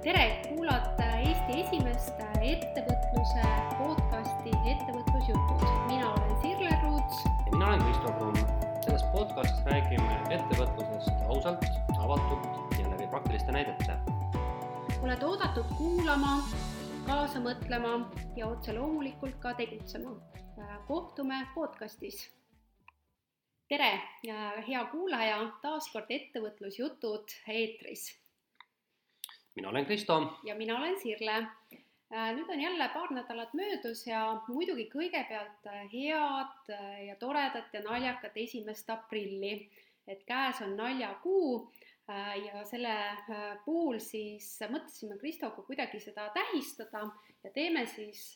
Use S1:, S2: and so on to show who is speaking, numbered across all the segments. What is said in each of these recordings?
S1: tere, kuulate Eesti esimest ettevõtluse podcasti Ettevõtlusjutud. mina olen Sirle Ruuts.
S2: ja mina olen Kristo Kruun. selles podcastis räägime ettevõtlusest ausalt, avatult ja läbi praktiliste näidete.
S1: oled oodatud kuulama, kaasa mõtlema ja otse loomulikult ka tegutsema. kohtume podcastis. tere, hea kuulaja, taas kord Ettevõtlusjutud eetris
S2: mina olen Kristo.
S1: ja mina olen Sirle. Äh, nüüd on jälle paar nädalat möödus ja muidugi kõigepealt äh, head äh, ja toredat ja naljakat esimest aprilli. et käes on naljakuu ja selle puhul siis mõtlesime Kristoga kuidagi seda tähistada ja teeme siis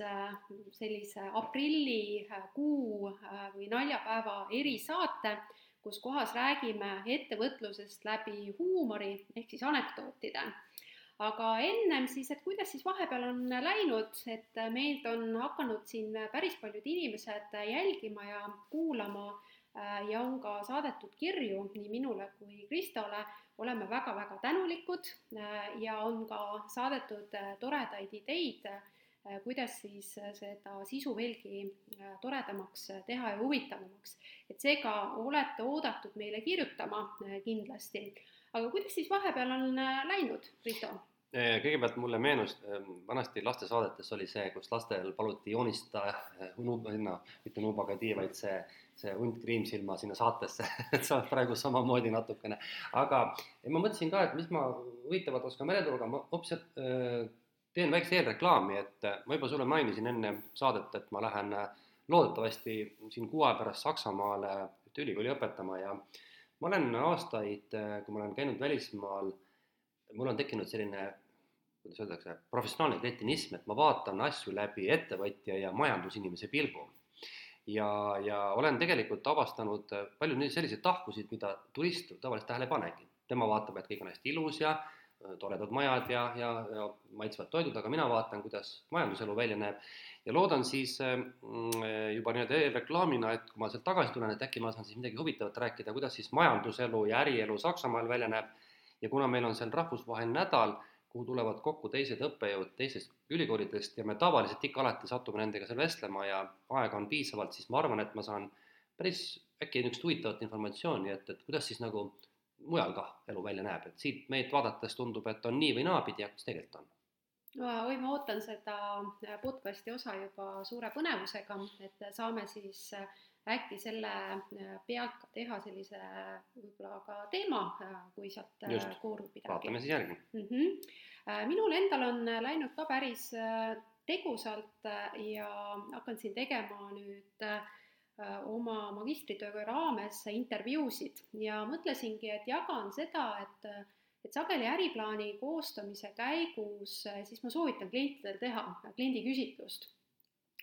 S1: sellise aprillikuu või naljapäeva erisaate, kus kohas räägime ettevõtlusest läbi huumori ehk siis anekdootide aga ennem siis, et kuidas siis vahepeal on läinud, et meid on hakanud siin päris paljud inimesed jälgima ja kuulama äh, ja on ka saadetud kirju nii minule kui Kristole, oleme väga-väga tänulikud äh, ja on ka saadetud äh, toredaid ideid, kuidas siis seda sisu veelgi toredamaks teha ja huvitavamaks. et seega olete oodatud meile kirjutama kindlasti aga kuidas siis vahepeal on läinud, Risto?
S2: Äh, kõigepealt mulle meenus, ähm, vanasti lastesaadetes oli see, kus lastel paluti joonistada äh, Nuuba, no mitte Nuubaga tii, vaid see, see hunt Kriimsilma sinna saatesse et sa oled praegu samamoodi natukene. aga ma mõtlesin ka, et mis ma huvitavat oskan välja tuua, aga ma hoopis teen väikse eelreklaami, et ma juba sulle mainisin enne saadet, et ma lähen loodetavasti siin kuu aja pärast Saksamaale ühte ülikooli õpetama ja äh, ma olen aastaid, kui ma olen käinud välismaal, mul on tekkinud selline, kuidas öeldakse, professionaalne kretinism, et ma vaatan asju läbi ettevõtja ja majandusinimese pilgu. ja, ja olen tegelikult avastanud palju selliseid tahkusid, mida turist tavaliselt tähele ei panegi. tema vaatab, et kõik on hästi ilus ja toredad majad ja, ja, ja maitsvad toidud, aga mina vaatan, kuidas majanduselu välja näeb ja loodan siis mm, juba nii-öelda eelreklaamina, et kui ma sealt tagasi tulen, et äkki ma saan siis midagi huvitavat rääkida, kuidas siis majanduselu ja ärielu Saksamaal välja näeb. ja kuna meil on seal rahvusvaheline nädal, kuhu tulevad kokku teised õppejõud teistest ülikoolidest ja me tavaliselt ikka alati satume nendega seal vestlema ja aega on piisavalt, siis ma arvan, et ma saan päris äkki niisugust huvitavat informatsiooni, et, et kuidas siis nagu mujal ka elu välja näeb, et siit meid vaadates tundub, et on nii või naapidi, aga mis tegelikult on?
S1: Oi, ma ootan seda podcasti osa juba suure põnevusega, et saame siis äh, äkki selle äh, pealt ka teha sellise võib-olla ka teema, kui sealt Just. koorub midagi.
S2: vaatame siis järgi
S1: mm. -hmm. minul endal on läinud ka päris tegusalt ja hakkan siin tegema nüüd oma magistritöö raames intervjuusid ja mõtlesingi, et jagan seda, et et sageli äriplaani koostamise käigus äh, siis ma soovitan klientidel teha kliendiküsitlust.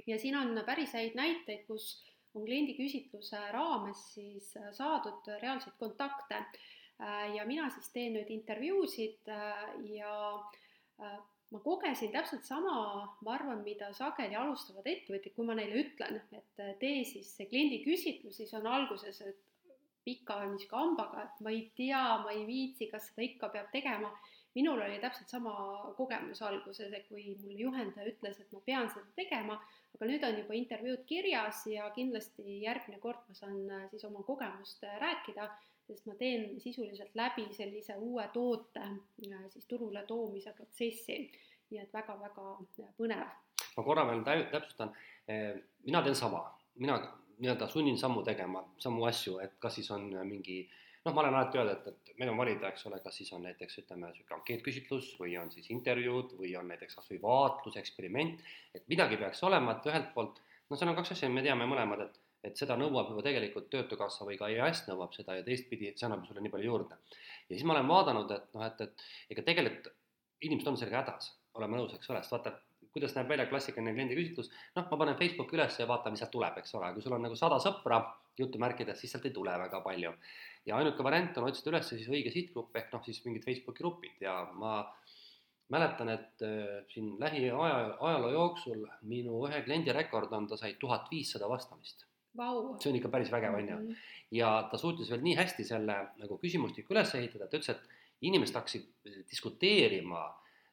S1: ja siin on päris häid näiteid, kus on kliendiküsitluse raames siis äh, saadud reaalseid kontakte äh, ja mina siis teen nüüd intervjuusid ja ma kogesin täpselt sama, ma arvan, mida sageli alustavad ettevõtjad, kui ma neile ütlen, et tee siis see kliendiküsitlus, siis on alguses, et pika niisugune hambaga, et ma ei tea, ma ei viitsi, kas seda ikka peab tegema. Minul oli täpselt sama kogemus alguses, et kui mul juhendaja ütles, et ma pean seda tegema, aga nüüd on juba intervjuud kirjas ja kindlasti järgmine kord ma saan äh, siis oma kogemust äh, rääkida, sest ma teen sisuliselt läbi sellise uue toote äh, siis turule toomise protsessi. nii et väga-väga põnev.
S2: ma korra veel täpsustan, mina teen sama, mina nii-öelda sunnin sammu tegema, samu asju, et kas siis on mingi noh, ma olen alati öelnud, et, et meil on valida, eks ole, kas siis on näiteks ütleme, niisugune ankeetküsitlus või on siis intervjuud või on näiteks kas või vaatlus, eksperiment, et midagi peaks olema, et ühelt poolt no seal on kaks asja, me teame mõlemad, et et seda nõuab juba tegelikult Töötukassa või ka EAS nõuab seda ja teistpidi, see annab sulle nii palju juurde. ja siis ma olen vaadanud, et noh, et, et ega tegelikult inimesed on sellega hädas, oleme nõus, eks ole, sest vaata, kuidas näeb välja klassikaline kliendiküsitlus, noh, ma panen Facebooki üles ja vaatan, mis sealt tuleb, eks ole, kui sul on nagu sada sõpra jutumärkides, siis sealt ei tule väga palju. Ja ainuke variant on otsida üles siis õige sihtgrupp ehk noh, siis mingid Facebooki grupid ja ma mäletan, et äh, siin lähiaja, ajaloo jooksul minu ühe kliendi rekord on, ta sai tuhat viissada vastamist
S1: wow..
S2: see on ikka päris vägev, on ju. Mhm. ja ta suutis veel nii hästi selle nagu küsimustiku üles ehitada, et ütles, et inimesed hakkasid diskuteerima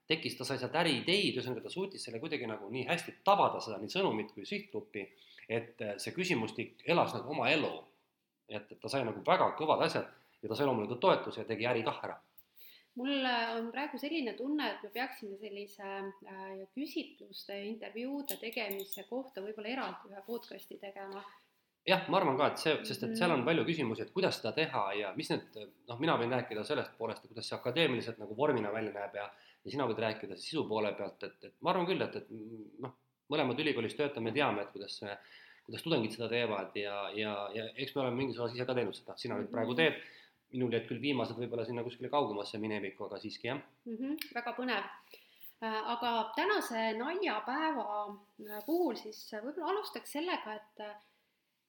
S2: tekkis, ta sai sealt äriideid, ühesõnaga ta suutis selle kuidagi nagu nii hästi tabada, seda nii sõnumit kui sihtgruppi, et äh, see küsimustik elas nagu oma elu. Et, et ta sai nagu väga kõvad asjad ja ta sai loomulikult toetuse ja tegi äri kah ära
S1: mul on praegu selline tunne, et me peaksime sellise äh, küsitluste ja intervjuude tegemise kohta võib-olla eraldi ühe podcast'i tegema.
S2: jah, ma arvan ka, et see, sest et seal on palju küsimusi, et kuidas seda teha ja mis need, noh, mina võin rääkida sellest poolest, kuidas see akadeemiliselt nagu vormina välja näeb ja ja sina võid rääkida sisu poole pealt, et, et ma arvan küll, et, et noh, mõlemad ülikoolis töötame, teame, et kuidas see, kuidas tudengid seda teevad ja, ja, ja eks me oleme mingis osas ise ka teinud seda, sina nüüd praegu mhm. teed minul jäid küll viimased võib-olla sinna kuskile kaugemasse minevikku, aga siiski jah
S1: mm. -hmm, väga põnev. Äh, aga tänase naljapäeva äh, puhul siis võib-olla alustaks sellega, et,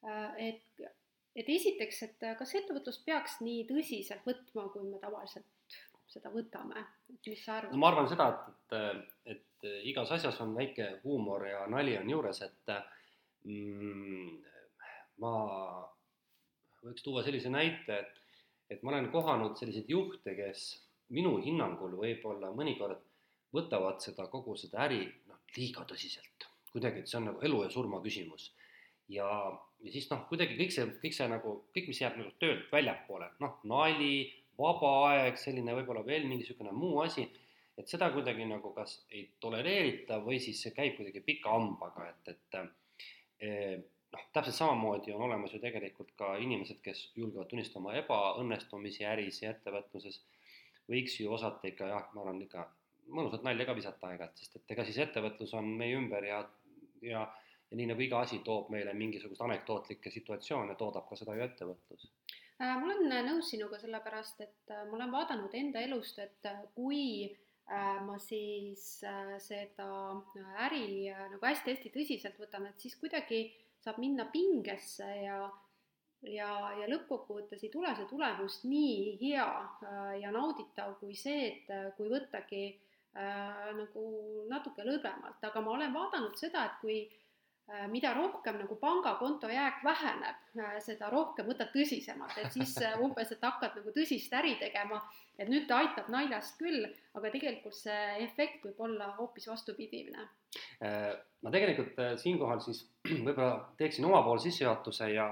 S1: äh, et, et esiteks, et kas ettevõtlust peaks nii tõsiselt võtma, kui me tavaliselt seda võtame, et mis sa arvad?
S2: no ma arvan seda, et, et, et igas asjas on väike huumor ja nali on juures, et mm, ma võiks tuua sellise näite, et et ma olen kohanud selliseid juhte, kes minu hinnangul võib-olla mõnikord võtavad seda kogu seda äri noh, liiga tõsiselt. kuidagi, et see on nagu elu ja surma küsimus. ja, ja siis noh, kuidagi kõik see, kõik see nagu, kõik, mis jääb nagu töölt väljapoole, noh, nali, vaba aeg, selline võib-olla veel mingi niisugune muu asi, et seda kuidagi nagu kas ei tolereerita või siis see käib kuidagi pika hambaga, et, et noh, täpselt samamoodi on olemas ju tegelikult ka inimesed, kes julgevad tunnistada oma ebaõnnestumisi äris ja ettevõtluses, võiks ju osata ikka jah, ma arvan ikka mõnusat nalja ka visata aeg-ajalt, sest et ega siis ettevõtlus on meie ümber ja, ja ja nii nagu iga asi toob meile mingisugust anekdootlikke situatsioone, toodab ka seda ju ettevõtlus.
S1: Äh, ma olen nõus sinuga, sellepärast et äh, ma olen vaadanud enda elust, et äh, kui ma siis seda äri nagu hästi-hästi tõsiselt võtan, et siis kuidagi saab minna pingesse ja ja, ja lõppkokkuvõttes ei tule see tulemus nii hea äh, ja nauditav kui see, et äh, kui võttagi äh, nagu natuke lõdvemalt, aga ma olen vaadanud seda, et kui äh, mida rohkem nagu pangakonto jääk väheneb äh,, seda rohkem võtad tõsisemalt, et siis äh, umbes, et hakkad nagu tõsist äri tegema, et nüüd ta aitab naljast küll, aga tegelikult see efekt võib olla hoopis vastupidine.
S2: Äh, ma tegelikult äh, siinkohal siis võib-olla teeksin omapoolse sissejuhatuse ja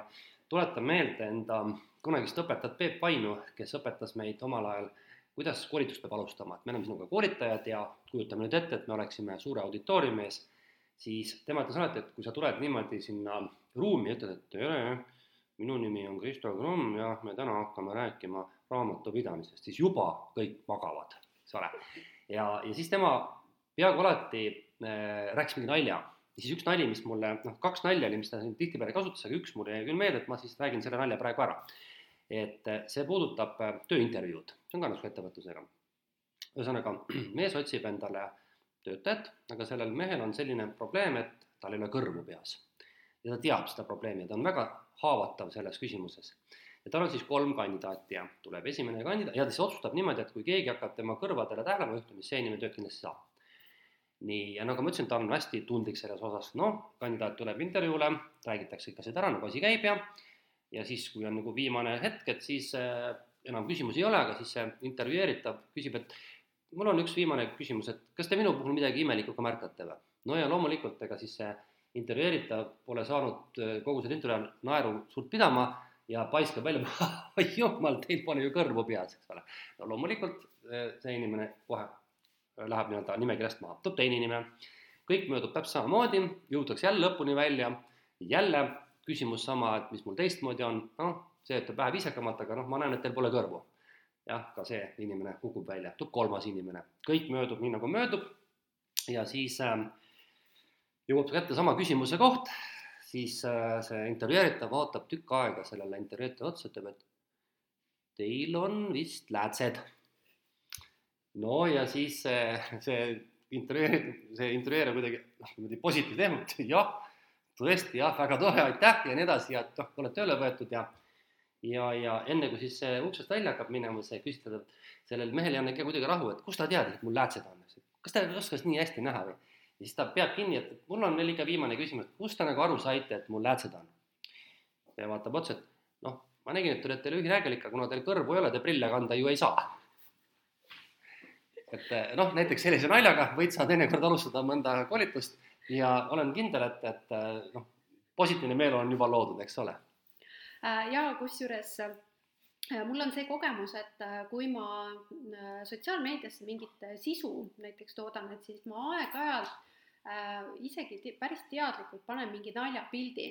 S2: tuletan meelde enda kunagist õpetajat Peep Vainu, kes õpetas meid omal ajal, kuidas koolitust peab alustama, et me oleme sinuga koolitajad ja kujutame nüüd ette, et me oleksime suure auditooriumi ees, siis tema ütles alati, et kui sa tuled niimoodi sinna ruumi ja ütled, et tere, minu nimi on Kristo Krumm ja me täna hakkame rääkima raamatupidamisest, siis juba kõik magavad, eks ole. ja, ja siis tema peaaegu alati äh, rääkis mingi nalja ja siis üks nali, mis mulle, noh, kaks nalja oli, mis ta siin tihtipeale kasutas, aga üks mulle jäi küll meelde, et ma siis räägin selle nalja praegu ära. et äh, see puudutab äh, tööintervjuud, see on ka nagu ettevõtlusega. ühesõnaga, mees otsib endale töötajat, aga sellel mehel on selline probleem, et tal ei ole kõrvu peas. ja ta teab seda probleemi ja ta on väga haavatav selles küsimuses. ja tal on siis kolm kandidaati ja tuleb esimene kandidaat ja ta siis otsustab niimoodi, et kui keegi hakkab tema kõrvadele tähelepanu juhtima, siis see inimene tööd kindlasti saab nii, ja nagu ma ütlesin, ta on hästi tundlik selles osas, noh, kandidaat tuleb intervjuule, räägitakse ikka seda ära, nagu asi käib ja ja siis, kui on nagu viimane hetk, et siis äh, enam küsimusi ei ole, aga siis see intervjueeritav küsib, et mul on üks viimane küsimus, et kas te minu puhul midagi imelikku ka märkate või? no ja loomulikult, ega siis see intervjueeritav pole saanud äh, kogu selle intervjuu naeru suurt pidama ja paiskab välja, oi jumal, teil pole ju kõrvu peas, eks ole. no loomulikult äh, see inimene kohe läheb nii-öelda nimekirjast maha, tuleb teine inimene, kõik möödub täpselt samamoodi, jõutakse jälle lõpuni välja, jälle küsimus sama, et mis mul teistmoodi on, noh, see ütleb vähe viisakamalt, aga noh, ma näen, et teil pole kõrvu. Jah, ka see inimene kukub välja, tuleb kolmas inimene, kõik möödub nii, nagu möödub. Ja siis äh, jõuab kätte sama küsimuse koht, siis äh, see intervjueeritav vaatab tükk aega sellele intervjueeritavale otsa, ütleb, et teil on vist läätsed. No ja siis see, see intervjueerib, see intervjueerija kuidagi noh, niimoodi positiivne jah, tõesti jah, väga tore, aitäh ja nii edasi ja noh, oled tööle võetud ja ja, ja enne kui siis uksest välja hakkab minema see küsitletav, sellel mehel ei anna ikka kuidagi rahu, et kust ta teadis, et mul läätsed on, kas ta oskas nii hästi näha või? ja siis ta peab kinni, et mul on veel ikka viimane küsimus, kust te nagu aru saite, et mul läätsed on? ja vaatab otsa, et noh, ma nägin, et te olete lühinägelik, aga kuna teil kõrvu ei ole, te prille kanda ju ei saa et noh, näiteks sellise naljaga võid sa teinekord alustada mõnda koolitust ja olen kindel, et, et noh, positiivne meeleolu on juba loodud, eks ole.
S1: Ja kusjuures mul on see kogemus, et kui ma sotsiaalmeediasse mingit sisu näiteks toodan, et siis ma aeg-ajalt äh, isegi päris teadlikult panen mingi naljapildi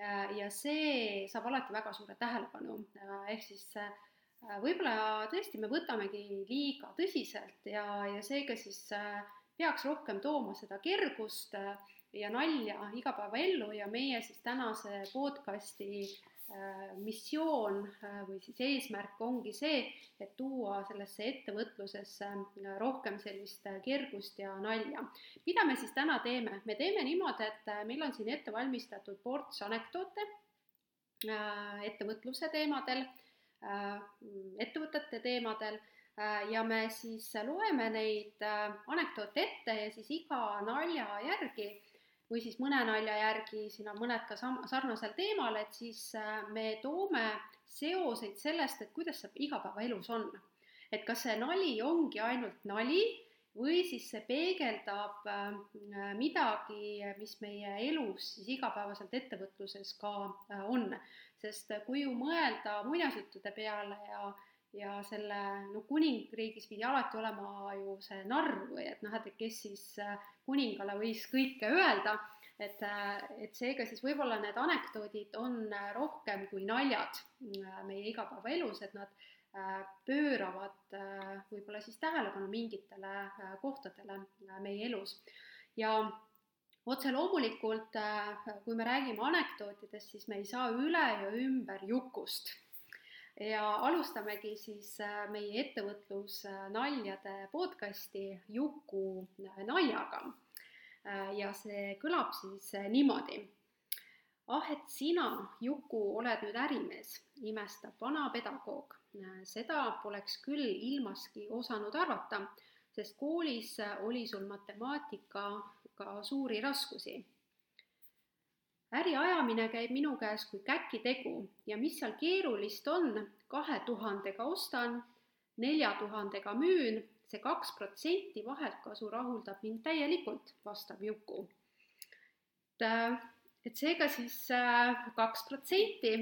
S1: äh, ja see saab alati väga suure tähelepanu. Äh,, ehk siis äh, võib-olla tõesti me võtamegi liiga tõsiselt ja, ja seega siis äh, peaks rohkem tooma seda kergust äh, ja nalja igapäevaellu ja meie siis tänase podcasti äh, missioon või siis eesmärk ongi see, et tuua sellesse ettevõtlusesse rohkem sellist kergust ja nalja. mida me siis täna teeme? me teeme niimoodi, et meil on siin ette valmistatud ports anekdoote ettevõtluse teemadel Äh, ettevõtete teemadel äh, ja me siis loeme neid äh, anekdoote ette ja siis iga nalja järgi või siis mõne nalja järgi, siin on mõned ka sam-, sarnasel teemal, et siis me toome seoseid sellest, et kuidas see igapäevaelus on. et kas see nali ongi ainult nali või siis see peegeldab midagi, mis meie elus siis igapäevaselt ettevõtluses ka on sest kui ju mõelda muinasjuttude peale ja, ja selle, no kuningriigis pidi alati olema ju see narr või et noh, et kes siis äh, kuningale võis kõike öelda, et, äh, et seega siis võib-olla need anekdoodid on äh, rohkem kui naljad meie igapäevaelus, et nad pööravad võib-olla siis tähelepanu mingitele kohtadele meie elus ja otse loomulikult, kui me räägime anekdootidest, siis me ei saa üle ja ümber Jukust. Ja alustamegi siis äh, meie ettevõtlusnaljade podcasti Juku naljaga. Äh, ja see kõlab siis niimoodi. ah, et sina, Juku, oled nüüd ärimees, imestab vana pedagoog. seda poleks küll ilmaski osanud arvata, sest koolis oli sul matemaatika ka suuri raskusi. Äri ajamine käib minu käes kui käkitegu ja mis seal keerulist on, kahe tuhandega ostan, nelja tuhandega müün, see kaks protsenti vaheltkasu rahuldab mind täielikult, vastab Juku. et, et seega siis äh, kaks protsenti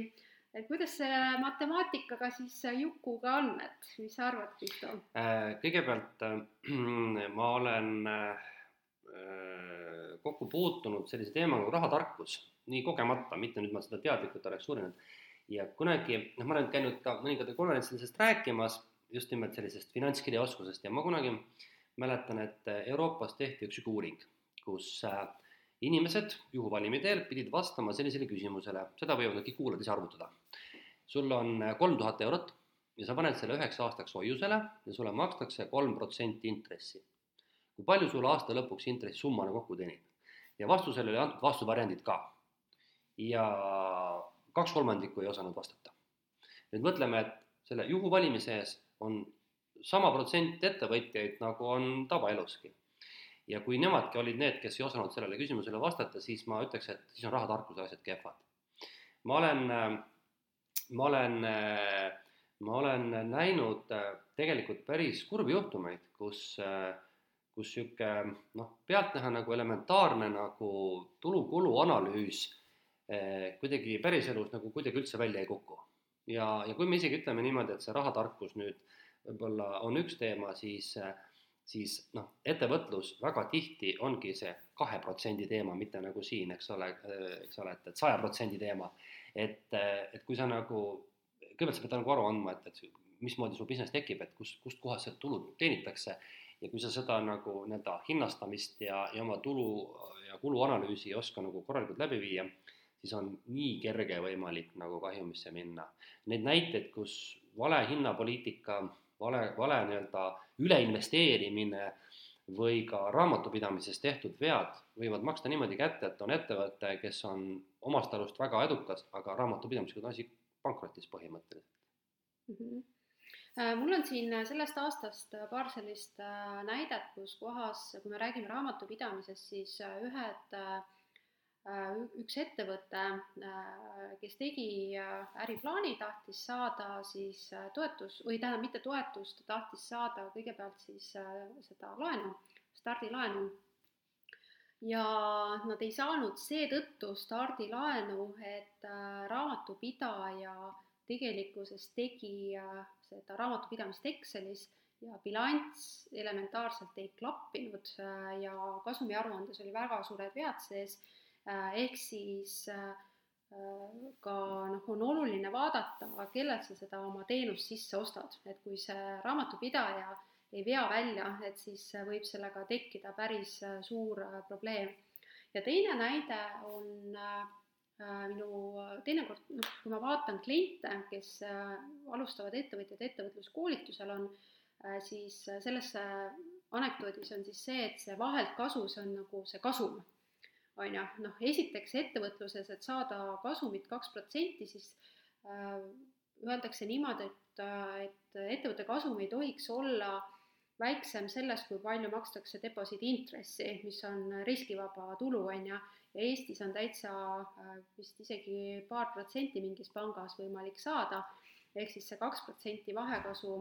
S1: et kuidas selle matemaatikaga siis Jukuga on, et mis sa arvad, Kristo?
S2: Äh, kõigepealt ma olen äh, Äh, kokku puutunud sellise teemaga nagu rahatarkus, nii kogemata, mitte nüüd ma seda teadlikult oleks uurinud. ja kunagi, noh, ma olen käinud ka mõningatel konverentsidel sellest rääkimas, just nimelt sellisest finantskirjaoskusest ja ma kunagi mäletan, et Euroopas tehti üks sihuke uuring, kus äh, inimesed juhuvalimi teel pidid vastama sellisele küsimusele, seda võivad nad kõik kuulajad ise arvutada. sul on kolm tuhat eurot ja sa paned selle üheks aastaks hoiusele ja sulle makstakse kolm protsenti intressi kui palju sul aasta lõpuks intressisummana kokku teenib. Ja vastusele oli antud vastuvariandid ka. ja kaks kolmandikku ei osanud vastata. nüüd mõtleme, et selle juhuvalimise sees on sama protsent ettevõtjaid, nagu on tavaeluski. ja kui nemadki olid need, kes ei osanud sellele küsimusele vastata, siis ma ütleks, et siis on rahatarkuse asjad kehvad. ma olen, ma olen, ma olen näinud tegelikult päris kurbi juhtumeid, kus äh, kus niisugune noh, pealtnäha nagu elementaarne nagu tulu-kulu analüüs eh, kuidagi päriselus nagu kuidagi üldse välja ei kuku. ja, ja kui me isegi ütleme niimoodi, et see rahatarkus nüüd võib-olla on üks teema, siis siis noh, ettevõtlus väga tihti ongi see kahe protsendi teema, mitte nagu siin, eks ole, eks ole, et, et saja protsendi teema. et, et kui sa nagu, kõigepealt sa pead nagu aru andma, et, et mismoodi su business tekib, et kust, kustkohast see tulu teenitakse ja kui sa seda nagu nii-öelda hinnastamist ja, ja oma tulu ja kuluanalüüsi ei oska nagu korralikult läbi viia, siis on nii kerge võimalik nagu kahjumisse minna. Neid näiteid, kus vale hinnapoliitika, vale, vale nii-öelda üleinvesteerimine või ka raamatupidamises tehtud vead võivad maksta niimoodi kätte, et on ettevõte, kes on omast arust väga edukas, aga raamatupidamisega on asi pankrotis põhimõtteliselt
S1: mm. -hmm mul on siin äh, sellest aastast äh, paar sellist näidet, kus kohas, kui me räägime raamatupidamisest, siis ühed üks ettevõte, kes tegi äriplaani, tahtis saada siis toetus või tähendab, mitte toetust, tahtis saada kõigepealt siis seda laenu, stardilaenu. Ja nad ei saanud seetõttu stardilaenu, et äh, raamatupidaja tegelikkuses tegi äh, seda raamatupidamist Excelis ja bilanss elementaarselt ei klappinud äh, ja kasumiaruandes oli väga suured vead sees, ehk siis ka noh, on oluline vaadata, kellelt sa seda oma teenust sisse ostad, et kui see raamatupidaja ei vea välja, et siis võib sellega tekkida päris äh, suur äh, probleem. ja teine näide on äh, minu teinekord, noh, kui ma vaatan kliente, kes alustavad ettevõtjad ettevõtluskoolitusel on, siis selles anekdoodis on siis see, et see vahelt kasu, see on nagu see kasum, on ju, noh, esiteks ettevõtluses, et saada kasumit kaks protsenti, siis äh, öeldakse niimoodi, et, et ettevõtte kasum ei tohiks olla äh, väiksem sellest, kui palju makstakse deposiidi intressi, mis on riskivaba tulu, on ju, Eestis on täitsa äh, vist isegi paar protsenti mingis pangas võimalik saada, ehk siis see kaks protsenti vahekasu,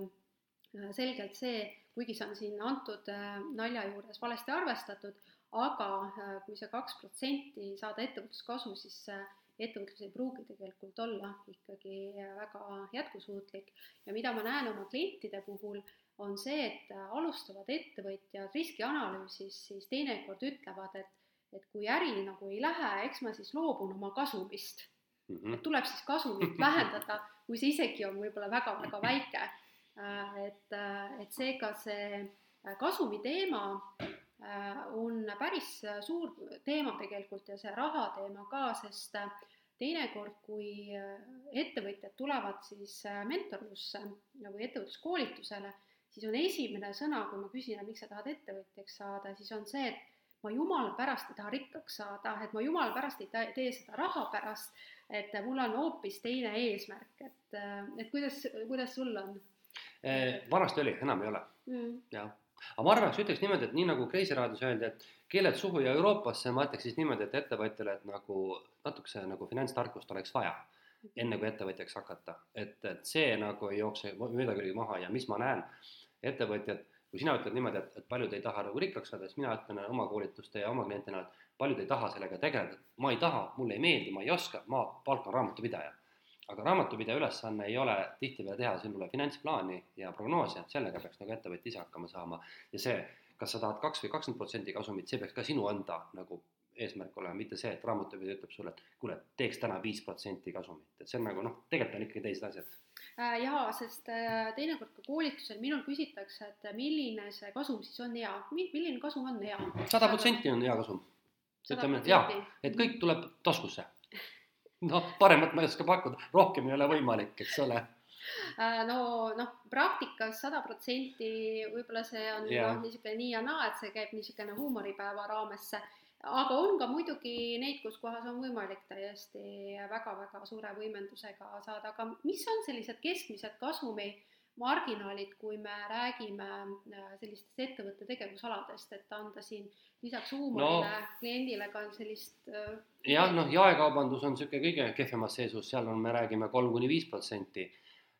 S1: äh, selgelt see, kuigi see on siin antud äh, nalja juures valesti arvestatud, aga kui see kaks protsenti saada ettevõtluskasu, siis ettevõtlus ei pruugi tegelikult olla ikkagi väga jätkusuutlik. Ja mida ma näen oma klientide puhul, on see, et alustavad ettevõtjad riskianalüüsis siis teinekord ütlevad, et, et kui äri nagu ei lähe, eks ma siis loobun oma kasumist mm. -hmm. et tuleb siis kasumit vähendada, kui see isegi on võib-olla väga-väga väike. Äh, et, et seega see kasumi teema äh, on päris suur teema tegelikult ja see raha teema ka, sest teinekord, kui ettevõtjad tulevad siis mentorlusse või ettevõtluskoolitusele siis on esimene sõna, kui ma küsin, et miks sa tahad ettevõtjaks saada, siis on see, et ma jumala pärast ei taha rikkaks saada, et ma jumala pärast ei tee seda raha pärast, et mul on hoopis teine eesmärk, et, et kuidas, kuidas sul on?
S2: Eh, vanasti oli, enam ei ole mm., jah. aga ma arvaks, ütleks niimoodi, et nii nagu Kreisi raadios öeldi, et keeled suhu ja Euroopasse, ma ütleks siis niimoodi, et ettevõtjale, et nagu natukese nagu finantstarkust oleks vaja enne kui ettevõtjaks hakata, et, et see nagu ei jookse mööda külge maha ja mis ma näen ettevõtjad, kui sina ütled niimoodi, et, et paljud ei taha nagu rikkaks saada, siis mina ütlen oma koolituste ja oma klientina, et paljud ei taha sellega tegeleda, ma ei taha, mulle ei meeldi, ma ei oska, ma palkan raamatupidaja. aga raamatupidaja ülesanne ei ole tihtipeale teha sinule finantsplaani ja prognoosi, sellega peaks nagu ettevõtja ise hakkama saama ja see, kas sa tahad kaks või kakskümmend protsenti kasumit, see peaks ka sinu enda nagu eesmärk olema, mitte see, et raamatupidaja ütleb sulle, et kuule, teeks täna viis protsenti kasumit, et see on nagu noh, tegelikult on ikkagi teised asjad.
S1: Äh, jaa, sest äh, teinekord ka koolitusel minul küsitakse, et milline see kasum siis on hea, milline kasum on hea?
S2: sada protsenti on hea kasum. ütleme, et jaa, et kõik tuleb taskusse. noh, paremat ma ei oska pakkuda, rohkem ei ole võimalik, eks ole
S1: äh, no noh, praktikas sada protsenti võib-olla see on noh, niisugune nii ja naa, et see käib niisugune huumoripäeva raamesse aga on ka muidugi neid, kus kohas on võimalik täiesti väga-väga suure võimendusega saada, aga mis on sellised keskmised kasumi marginaalid, kui me räägime äh, sellistest ettevõtte tegevusaladest, et anda siin lisaks huumorile no, kliendile ka sellist
S2: äh, jah, noh, jaekaubandus on niisugune kõige kehvemas seisus, seal on, me räägime kolm kuni viis protsenti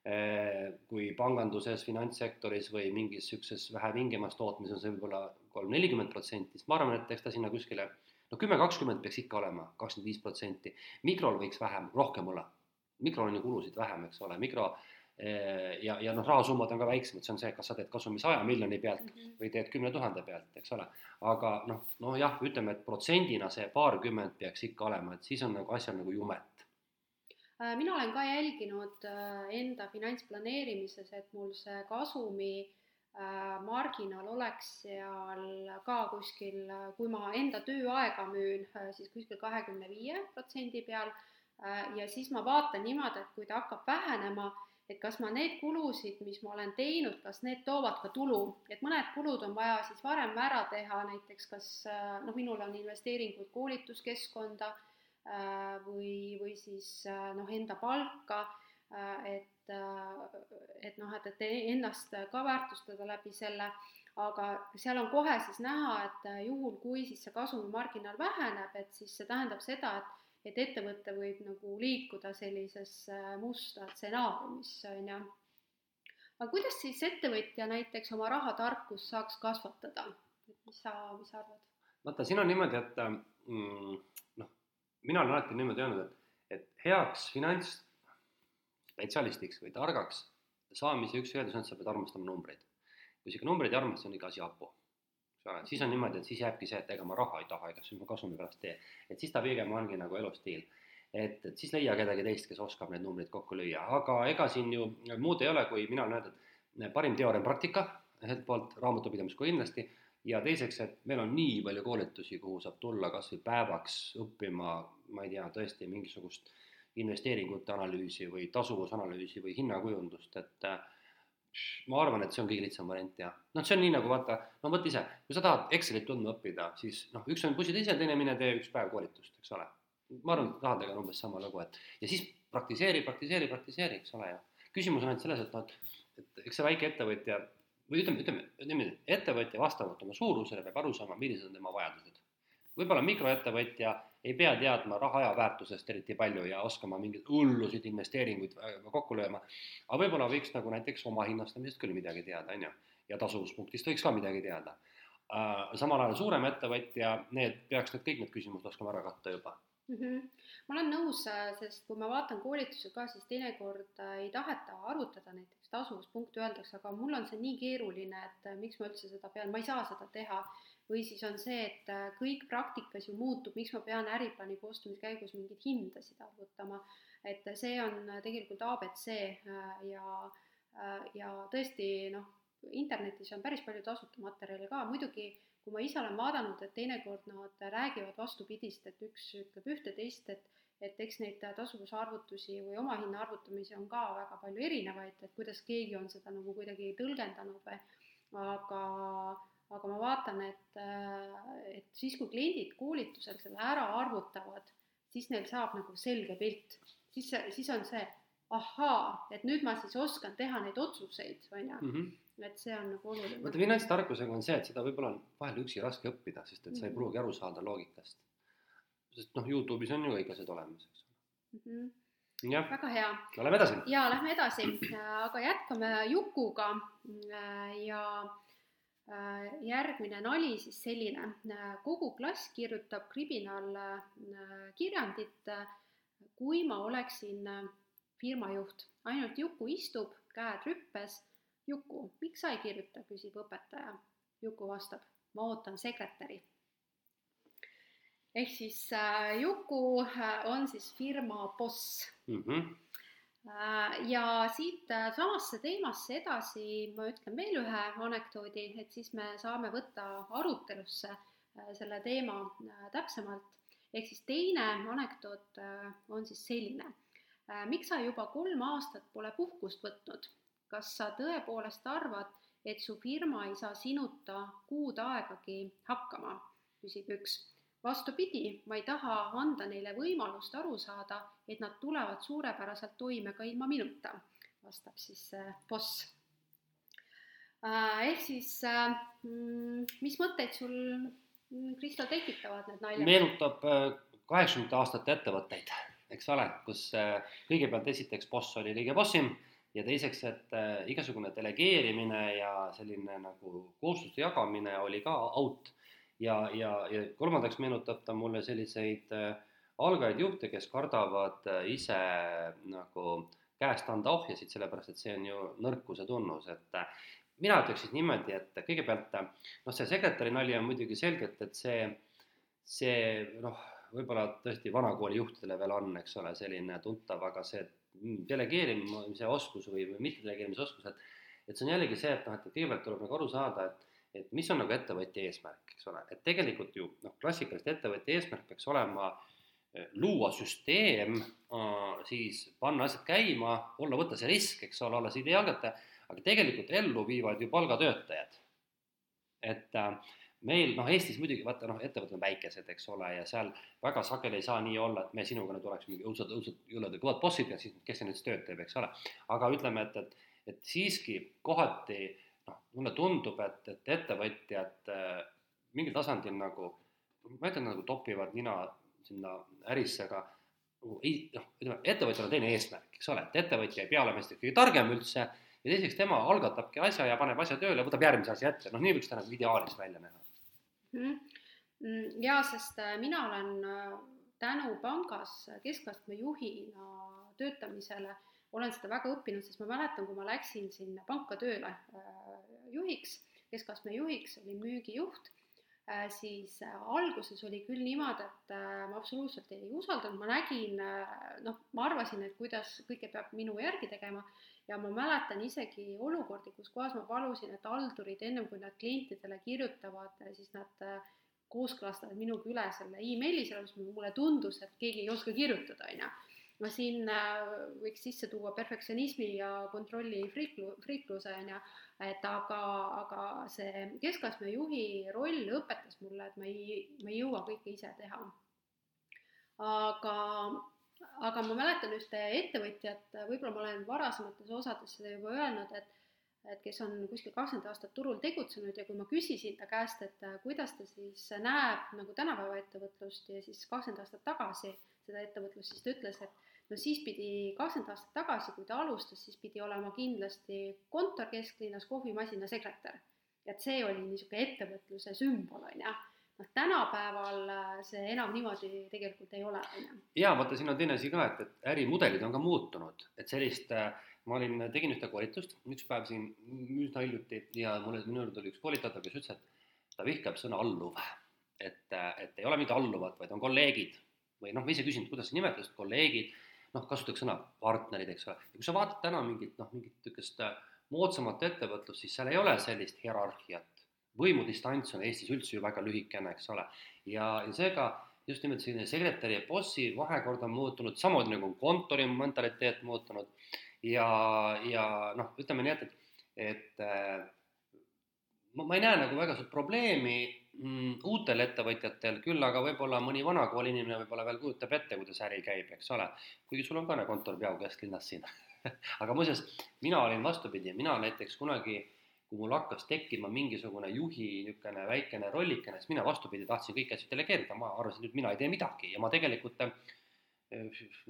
S2: äh, kui panganduses, finantssektoris või mingis niisuguses vähe vingemas tootmises on see võib-olla kolm, nelikümmend protsenti, siis ma arvan, et eks ta sinna kuskile no kümme, kakskümmend peaks ikka olema, kakskümmend viis protsenti. mikrol võiks vähem, rohkem olla. mikrol on ju kulusid vähem, eks ole, mikro eh, ja, ja noh, rahasummad on ka väiksemad, see on see, kas sa teed kasumi saja miljoni pealt mm -hmm. või teed kümne tuhande pealt, eks ole. aga noh, noh jah, ütleme, et protsendina see paarkümmend peaks ikka olema, et siis on nagu asjal nagu jumet
S1: äh, mina olen ka jälginud äh, enda finantsplaneerimises, et mul see kasumi marginaal oleks seal ka kuskil, kui ma enda tööaega müün, äh, siis kuskil kahekümne viie protsendi peal. Äh, ja siis ma vaatan niimoodi, et kui ta hakkab vähenema, et kas ma need kulusid, mis ma olen teinud, kas need toovad ka tulu, et mõned kulud on vaja siis varem ära teha, näiteks kas noh, minul on investeeringud koolituskeskkonda või, või siis noh, enda palka, et et, et noh, et, et ennast ka väärtustada läbi selle, aga seal on kohe siis näha, et juhul, kui siis see kasumimarginaal väheneb, et siis see tähendab seda, et et ettevõte võib nagu liikuda sellisesse musta stsenaariumisse, on ju. aga kuidas siis ettevõtja näiteks oma rahatarkust saaks kasvatada, et mis sa, mis sa arvad?
S2: vaata, siin on niimoodi, et mm, noh, mina olen alati niimoodi öelnud, et, et heaks finantsspetsialistiks või targaks saamise üks eeldus on, et sa pead armastama numbreid. kui sa ikka numbreid ei armasta, on ikka asi hapu. siis on niimoodi, et siis jääbki see, et ega ma raha ei taha, ega siis ma kasumi pärast tee. et siis ta pigem ongi nagu elustiil. et, et siis leia kedagi teist, kes oskab neid numbreid kokku lüüa, aga ega siin ju muud ei ole, kui mina olen öelnud, et parim teooria on praktika, ühelt poolt raamatupidamis kui kindlasti ja teiseks, et meil on nii palju koolitusi, kuhu saab tulla kas või päevaks õppima, ma ei tea, tõesti mingisugust investeeringute analüüsi või tasuvusanalüüsi või hinnakujundust, et äh, ma arvan, et see on kõige lihtsam variant ja noh, see on nii nagu vaata, no mõtle ise, kui sa tahad Excelit tundma õppida, siis noh, üks on bussid ise, teine mine tee üks päev koolitust, eks ole. ma arvan, et rahadega on umbes sama lugu, et ja siis praktiseeri, praktiseeri, praktiseeri, eks ole, ja küsimus on ainult selles, et noh, et eks see väike ettevõtja või ütleme, ütleme niimoodi, ettevõtja vastavalt oma suurusele peab aru saama, millised on tema vajadused. võib-olla mikroettevõtja ei pea teadma raha ajaväärtusest eriti palju ja oskama mingeid hullusid investeeringuid kokku lööma, aga võib-olla võiks nagu näiteks oma hinnastamisest küll midagi teada, on ju, ja tasuvuspunktist võiks ka midagi teada. Äh, samal ajal suurem ettevõtja, need peaks need kõik need küsimused oskama ära katta juba
S1: mm. -hmm. ma olen nõus, äh, sest kui ma vaatan koolitusi ka, siis teinekord äh, ei taheta arutada näiteks tasuvuspunkti, öeldakse, aga mul on see nii keeruline, et äh, miks ma üldse seda pean, ma ei saa seda teha. Või siis on see, et kõik praktikas ju muutub, miks ma pean äriplaani koostamise käigus mingeid hindasid arvutama. et see on tegelikult abc ja, ja tõesti noh, internetis on päris palju tasuta materjali ka, muidugi kui ma ise olen vaadanud, et teinekord nad räägivad vastupidist, et üks ütleb ühte, teist, et et eks neid tasuvusarvutusi või omahinna arvutamisi on ka väga palju erinevaid, et kuidas keegi on seda nagu kuidagi tõlgendanud või aga, aga ma vaatan, et, et siis, kui kliendid koolitusel selle ära arvutavad, siis neil saab nagu selge pilt, siis, siis on see ahaa, et nüüd ma siis oskan teha neid otsuseid, on ju mhm et see on nagu oluline.
S2: vaata finantstarkusega on see, et seda võib-olla on vahel üksi raske õppida, sest et sa ei mhm. pruugi aru saada loogikast. sest noh, Youtube'is on ju kõik asjad olemas, eks ole mm. -hmm jah,
S1: väga hea.
S2: no lähme edasi.
S1: jaa, lähme edasi, aga jätkame Jukuga ja äh, järgmine nali siis selline, kogu klass kirjutab kriminaalkirjandit, kui ma oleksin firma juht, ainult Juku istub, käed rüppes Juku, miks sa ei kirjuta, küsib õpetaja. Juku vastab, ma ootan sekretäri. ehk siis äh, Juku äh, on siis firma boss mm. -hmm. Äh, ja siit äh, samasse teemasse edasi ma ütlen veel ühe anekdoodi, et siis me saame võtta arutelusse äh, selle teema täpsemalt. ehk siis teine anekdoot on siis selline miks sa juba kolm aastat pole puhkust võtnud? kas sa tõepoolest arvad, et su firma ei saa sinuta kuud aegagi hakkama, küsib üks. Vastupidi, ma ei taha anda neile võimalust aru saada, et nad tulevad suurepäraselt toime ka ilma minuta, vastab siis äh, boss. Äh, ehk siis, äh, mis mõtteid sul, mm, Kristo, tekitavad need naljad?
S2: meenutab kaheksakümnendate aastate ettevõtteid, eks ole, kus kõigepealt esiteks boss oli kõige bossim ja teiseks, et igasugune delegeerimine ja selline nagu kohustuste jagamine oli ka out. Ja, ja, ja kolmandaks meenutab ta mulle selliseid äh, algajaid juhte, kes kardavad äh, ise nagu käest anda ohjasid, sellepärast et see on ju nõrkuse tunnus, et mina ütleks siis niimoodi, et kõigepealt noh, see sekretäri nali on muidugi selgelt, et see, see noh, võib-olla tõesti vanakooli juhtidele veel on, eks ole, selline tuntav, aga see delegeerimise oskus või, või mitte delegeerimise oskus, et et see on jällegi see, et noh, et kõigepealt tuleb nagu aru saada, et et mis on nagu ettevõtja eesmärk, eks ole, et tegelikult ju noh, klassikalist ettevõtja eesmärk peaks olema eh, luua süsteem, äh, siis panna asjad käima, olla, võtta see risk, eks ole, olla see ideaalgate, aga tegelikult ellu viivad ju palgatöötajad. et äh, meil noh, Eestis muidugi vaata noh, ettevõtted on väikesed, eks ole, ja seal väga sageli ei saa nii olla, et me sinuga nüüd oleks mingi õudselt, õudselt jõledad kõvad bossid ja siis kes see nüüd tööd teeb, eks ole. aga ütleme, et, et, et siiski kohati noh, mulle tundub, et, et ettevõtjad äh, mingil tasandil nagu, ma ütlen nagu topivad nina sinna ärisse, aga nagu ei noh, ütleme ettevõtjal on teine eesmärk, eks ole, et ettevõtja ei pea olema esiteks kõige targem üldse ja teiseks tema algatabki asja ja paneb asja tööle, võtab järgmise asja ette, noh nii võiks ta nagu ideaalis välja näha
S1: Mhm. Mm, jaa, sest äh, mina olen äh, tänu pangas keskastme juhina töötamisele, olen seda väga õppinud, sest ma mäletan, kui ma läksin sinna panka tööle äh, juhiks, keskastme juhiks, olin müügijuht, siis alguses oli küll niimoodi, et ma absoluutselt ei usaldanud, ma nägin, noh, ma arvasin, et kuidas kõike peab minu järgi tegema ja ma mäletan isegi olukordi, kus kohas ma palusin, et haldurid ennem kui nad klientidele kirjutavad, siis nad äh, kooskõlastavad minuga üle selle emaili, sellepärast mulle tundus, et keegi ei oska kirjutada, on ju. Ma siin äh, võiks sisse tuua perfektsionismi ja kontrolli friiklu-, friikluse, on ju, et aga, aga see keskastme juhi roll õpetas mulle, et ma ei, ma ei jõua kõike ise teha. aga aga ma mäletan ühte ettevõtjat, võib-olla ma olen varasemates osades seda juba öelnud, et et kes on kuskil kakskümmend aastat turul tegutsenud ja kui ma küsisin ta käest, et kuidas ta siis näeb nagu tänapäeva ettevõtlust ja siis kakskümmend aastat tagasi seda ettevõtlust, siis ta ütles, et no siis pidi kakskümmend aastat tagasi, kui ta alustas, siis pidi olema kindlasti kontor kesklinnas, kohvimasina sekretär. et see oli niisugune ettevõtluse sümbol, on ju noh, tänapäeval äh, see enam niimoodi tegelikult ei ole, on ju.
S2: jaa, vaata, siin on teine asi ka, et, et ärimudelid on ka muutunud, et sellist äh, ma olin, tegin ühte koolitust üks päev siin üsna hiljuti ja mulle, minu juurde tuli üks koolitaja, kes ütles, et ta vihkab sõna alluv. et, äh, et ei ole mitte alluvad, vaid on kolleegid või noh, ma ise küsin, kuidas sa nimetad, kolleegid, noh, kasutaks sõna partnerid, eks ole, ja kui sa vaatad täna mingit noh, mingit niisugust moodsamat ettevõtlust, siis seal ei ole sellist hierarhiat. Võimudistants on Eestis üldse ju väga lühikene, eks ole, ja, ja seega just nimelt selline sekretäri ja bossi vahekord on muutunud, samamoodi nagu kontori mentaliteet muutunud. Ja, ja noh, ütleme nii, et, et, et äh, ma, ma ei näe nagu väga suurt probleemi mm, uutel ettevõtjatel, küll aga võib-olla mõni vanakooli inimene võib-olla veel kujutab ette, kuidas äri käib, eks ole, kuigi sul on ka kontor peaaegu kesklinnas siin. Aga muuseas, mina olin vastupidi, mina näiteks kunagi kui mul hakkas tekkima mingisugune juhi niisugune väikene rollikene, siis mina vastupidi tahtsin kõiki asju delegeerida, ma arvasin, et mina ei tee midagi. Ja ma tegelikult eh,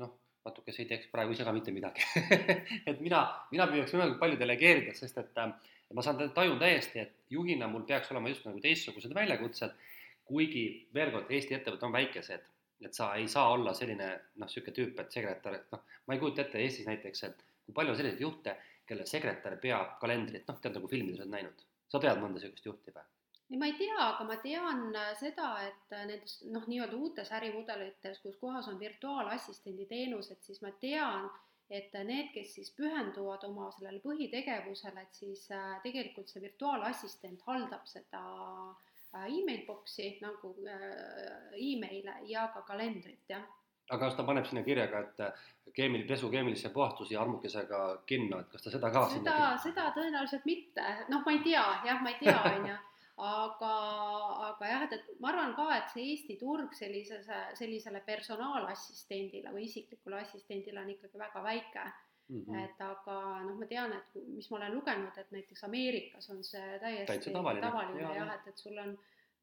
S2: noh, natukese ei teeks praegu ise ka mitte midagi. Et mina, mina püüaks võimalikult palju delegeerida, sest et äh, ma saan, tajun täiesti, et juhina mul peaks olema just nagu teistsugused väljakutsed, kuigi veel kord, Eesti ettevõtted on väikesed, et sa ei saa olla selline noh, niisugune tüüp, et sekretär, et noh, ma ei kujuta ette Eestis näiteks, et kui palju on selliseid juhte, kelle sekretär peab kalendrit, noh, tead nagu filmides oled näinud, sa tead mõnda niisugust juhti või?
S1: ei, ma ei tea, aga ma tean äh, seda, et äh, nendes noh, nii-öelda uutes ärimudelites, kus kohas on virtuaalassistendi teenused, siis ma tean, et need, kes siis pühenduvad oma sellele põhitegevusele, et siis äh, tegelikult see virtuaalassistent haldab seda email box'i nagu email'e ja ka kalendrit, jah.
S2: Aga kas ta paneb sinna kirja ka, et äh, keemil-, pesu keemilise puhastuse ja armukesega kinno, et kas ta seda ka
S1: seda, seda tõenäoliselt mitte, noh, ma ei tea, jah, ma ei tea, on ju, aga, aga jah, et, et ma arvan ka, et see Eesti turg sellise, sellisele personaalassistendile või isiklikule assistendile on ikkagi väga väike mm. -hmm. et aga noh, ma tean, et mis ma olen lugenud, et näiteks Ameerikas on see täiesti tavaline, tavaline jah, jah, et, et sul on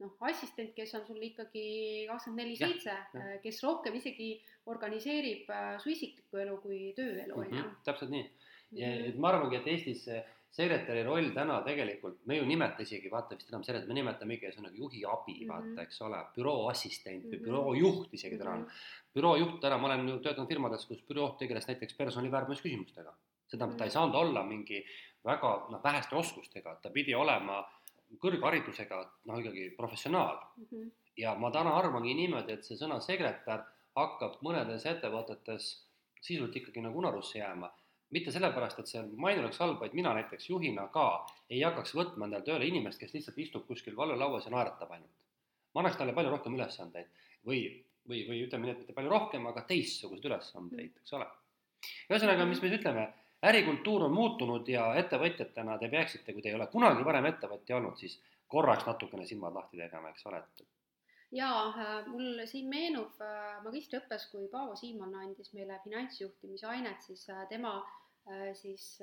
S1: noh, assistent, kes on sul ikkagi kakskümmend neli seitse, äh, kes rohkem isegi organiseerib äh, su isiklikku elu kui tööelu, on
S2: ju. Mhm, täpselt nii. ja et ma arvangi, et Eestis sekretäri roll täna tegelikult, me ju nimeta isegi, vaata vist enam sekretär, me nimetame ikka nagu juhi abi mm, -hmm. vaata, eks ole, büroo assistent või mm -hmm. büroo juht isegi täna on mm -hmm.. büroo juht täna, ma olen ju töötanud firmades, kus büroo juht tegeles näiteks personali värbamisküsimustega. seda mm, -hmm. ta ei mhm. saanud olla mingi väga noh, väheste oskustega, ta pidi olema kõrgharidusega noh, ikkagi professionaal mm. -hmm. ja ma täna arvangi niimoodi, et see sõna sekretär hakkab mõnedes ettevõtetes sisult ikkagi nagu unarusse jääma. Mitte sellepärast, et see maine oleks halb, vaid mina näiteks juhina ka ei hakkaks võtma endale tööle inimest, kes lihtsalt istub kuskil valvelauas ja naeratab ainult. ma annaks talle palju rohkem ülesandeid või, või, või ütleme nii, et mitte palju rohkem, aga teistsuguseid ülesandeid, eks ole. ühesõnaga, mis me siis ütleme ärikultuur on muutunud ja ettevõtjatena te peaksite, kui te ei ole kunagi varem ettevõtja olnud, siis korraks natukene silmad lahti tegema, eks ole, et
S1: jaa, mul siin meenub magistriõppes, kui Paavo Siimann andis meile finantsjuhtimise ainet, siis tema siis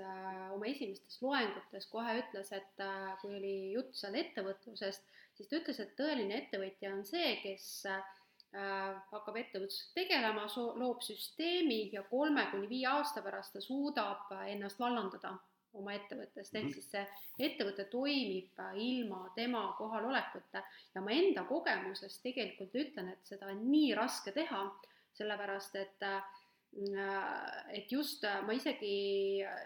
S1: oma esimestes loengutes kohe ütles, et kui oli jutt seal ettevõtlusest, siis ta ütles, et tõeline ettevõtja on see, kes hakkab ettevõtlusega tegelema, loob süsteemi ja kolme kuni viie aasta pärast ta suudab ennast vallandada oma ettevõttest, ehk mhm. siis see ettevõte toimib ilma tema kohalolekuta ja ma enda kogemusest tegelikult ütlen, et seda on nii raske teha, sellepärast et et just ma isegi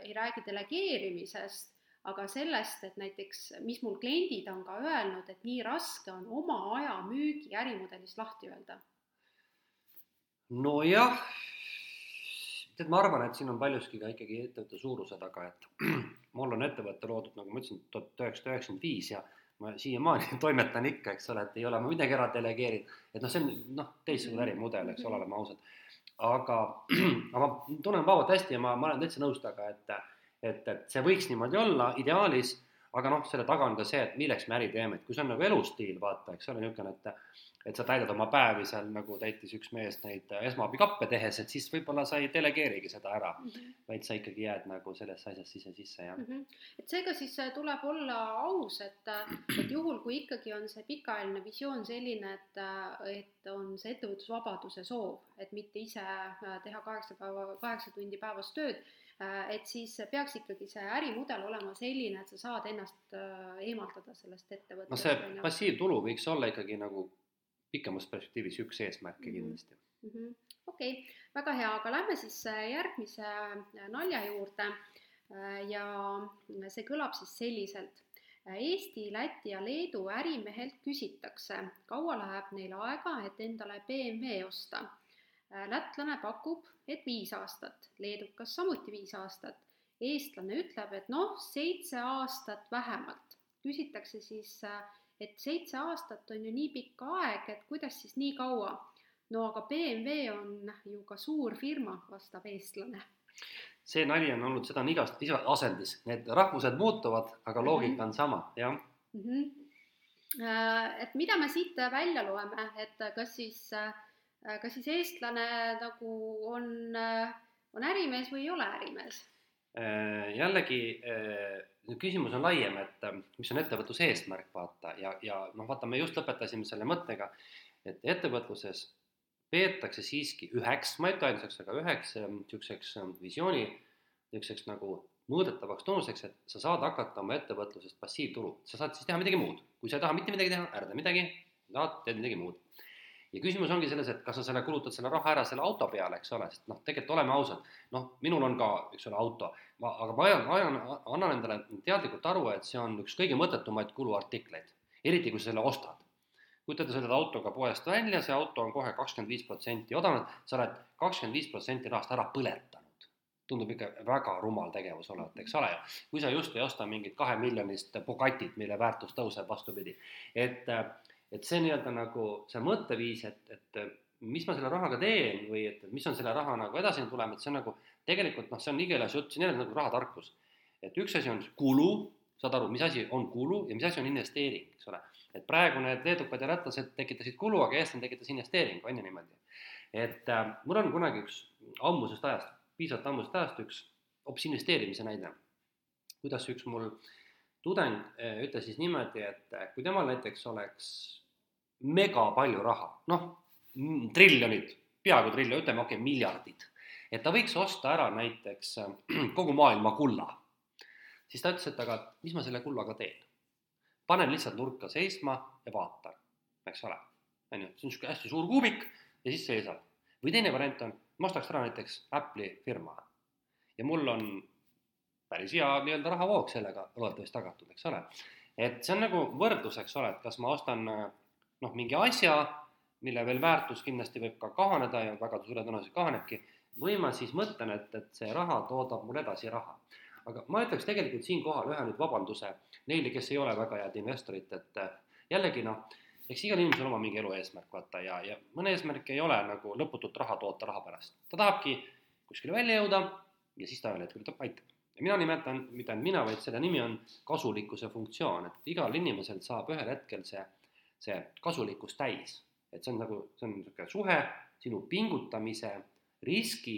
S1: ei räägi delegeerimisest, aga sellest, et näiteks, mis mul kliendid on ka öelnud, et nii raske on oma aja müügi ärimudelist lahti öelda.
S2: nojah tead, ma arvan, et siin on paljuski ka ikkagi ettevõtte suuruse taga, et mul on ettevõte loodud, nagu ma ütlesin, tuhat üheksasada üheksakümmend viis ja ma siiamaani toimetan ikka, eks ole, et ei ole ma midagi ära delegeerinud, et noh, see on noh, teistsugune ärimudel, eks ole, oleme ausad. aga, aga ma tunnen Paavot hästi ja ma, ma olen täitsa nõus temaga, et, et, et see võiks niimoodi olla ideaalis aga noh, selle taga on ka see, et milleks me äri teeme, et kui see on nagu elustiil, vaata, eks ole, niisugune, et et sa täidad oma päevi seal, nagu täitis üks mees neid esmaabikappe tehes, et siis võib-olla sa ei delegeerigi seda ära mm, -hmm. vaid sa ikkagi jääd nagu sellesse asjasse ise sisse, jah mm.
S1: -hmm. et seega siis äh, tuleb olla aus, et, äh, et juhul, kui ikkagi on see pikaajaline visioon selline, et, äh, et on see ettevõtlusvabaduse soov, et mitte ise teha kaheksa päeva, kaheksa tundi päevas tööd, Äh, et siis peaks ikkagi see ärimudel olema selline, et sa saad ennast äh, eemaldada sellest ettevõttest.
S2: no see passiivtulu võiks olla ikkagi nagu pikemas perspektiivis üks eesmärke mm -hmm. kindlasti
S1: mm -hmm.. okei okay., väga hea, aga lähme siis äh, järgmise nalja juurde. ja see kõlab siis selliselt. Eesti, Läti ja Leedu ärimehelt küsitakse, kaua läheb neil aega, et endale BMW osta Äh, lätlane pakub, et viis aastat, leedukas samuti viis aastat. eestlane ütleb, et noh, seitse aastat vähemalt. küsitakse siis, äh, et seitse aastat on ju nii pikk aeg, et kuidas siis nii kaua? no aga BMW on ju ka suur firma, vastab eestlane.
S2: see nali on olnud, seda on igas asendis, need rahvused muutuvad, aga loogika on sama, jah mm. -hmm.
S1: et mida me siit välja loeme, et kas siis äh, Äh, kas siis eestlane nagu on, äh, on ärimees või ei ole ärimees?
S2: Äh, jällegi küsimus on laiem, et mis on ettevõtluse eesmärk, vaata, ja, ja noh, vaata, me just lõpetasime selle mõttega, et ettevõtluses peetakse siiski üheks, ma ei ütle ainsaks, aga üheks niisuguseks visiooni, niisuguseks nagu mõõdetavaks tunnuseks, et sa saad hakata oma ettevõtlusest passiivtulu, sa saad siis teha midagi muud, kui sa ei taha mitte midagi teha, ära tee midagi, tahad, teed midagi muud ja küsimus ongi selles, et kas sa selle kulutad selle raha ära selle auto peale, eks ole, sest noh, tegelikult oleme ausad, noh, minul on ka, eks ole, auto, ma, aga ma ajan, ajan, annan endale teadlikult aru, et see on üks kõige mõttetumaid kuluartikleid, eriti kui sa selle ostad. kujutad, sa sõidad autoga poest välja, see auto on kohe kakskümmend viis protsenti odavam, sa oled kakskümmend viis protsenti rahast ära põletanud tundub ikka väga rumal tegevus olevat, eks ole ju. kui sa just ei osta mingit kahemiljonist Bugatit, mille väärtus tõuseb, vastupidi. et et see nii-öelda nagu see mõtteviis, et, et mis ma selle rahaga teen või et, et mis on selle raha nagu edasi tulema, et see on nagu tegelikult noh, see on igelas jutt, see on jälle nagu rahatarkus. et üks asi on kulu, saad aru, mis asi on kulu ja mis asi on investeering, eks ole. et praegu need leedukad ja lätlased tekitasid kulu, aga eestlane tekitas investeeringu, on ju niimoodi. et äh, mul on kunagi üks ammusest ajast, piisavalt ammusest ajast üks hoopis investeerimise näide. kuidas üks mul tudeng äh, ütles siis niimoodi, et äh, kui temal näiteks oleks mega palju raha, noh, triljonid, peaaegu triljon, ütleme okei okay,, miljardid. et ta võiks osta ära näiteks äh, kogu maailma kulla. siis ta ütles, et aga mis ma selle kullaga teen? panen lihtsalt nurka seisma ja vaatan, eks ole. on ju, see on niisugune hästi suur kuubik ja siis seisab. või teine variant on, ma ostaks ära näiteks Apple'i firma ja mul on päris hea nii-öelda rahavoog sellega loodetavasti tagatud, eks ole. et see on nagu võrdlus, eks ole, et kas ma ostan äh, noh, mingi asja, mille veel väärtus kindlasti võib ka kahaneda ja väga suure tõenäosusega kahanebki, või ma siis mõtlen, et, et see raha toodab mulle edasi raha. aga ma ütleks tegelikult siinkohal ühe nüüd vabanduse neile, kes ei ole väga head investorid, et jällegi noh, eks igal inimesel oma mingi elu eesmärk, vaata, ja, ja mõne eesmärk ei ole nagu lõputut raha toota raha pärast. ta tahabki kuskile välja jõuda ja siis ta ühel hetkel ütleb aitäh, ja mina nimetan, mitte ainult mina, vaid selle nimi on kasulikkuse funktsioon, et igal inimesel saab ühel hetkel see, see kasulikkus täis. et see on nagu, see on niisugune suhe sinu pingutamise, riski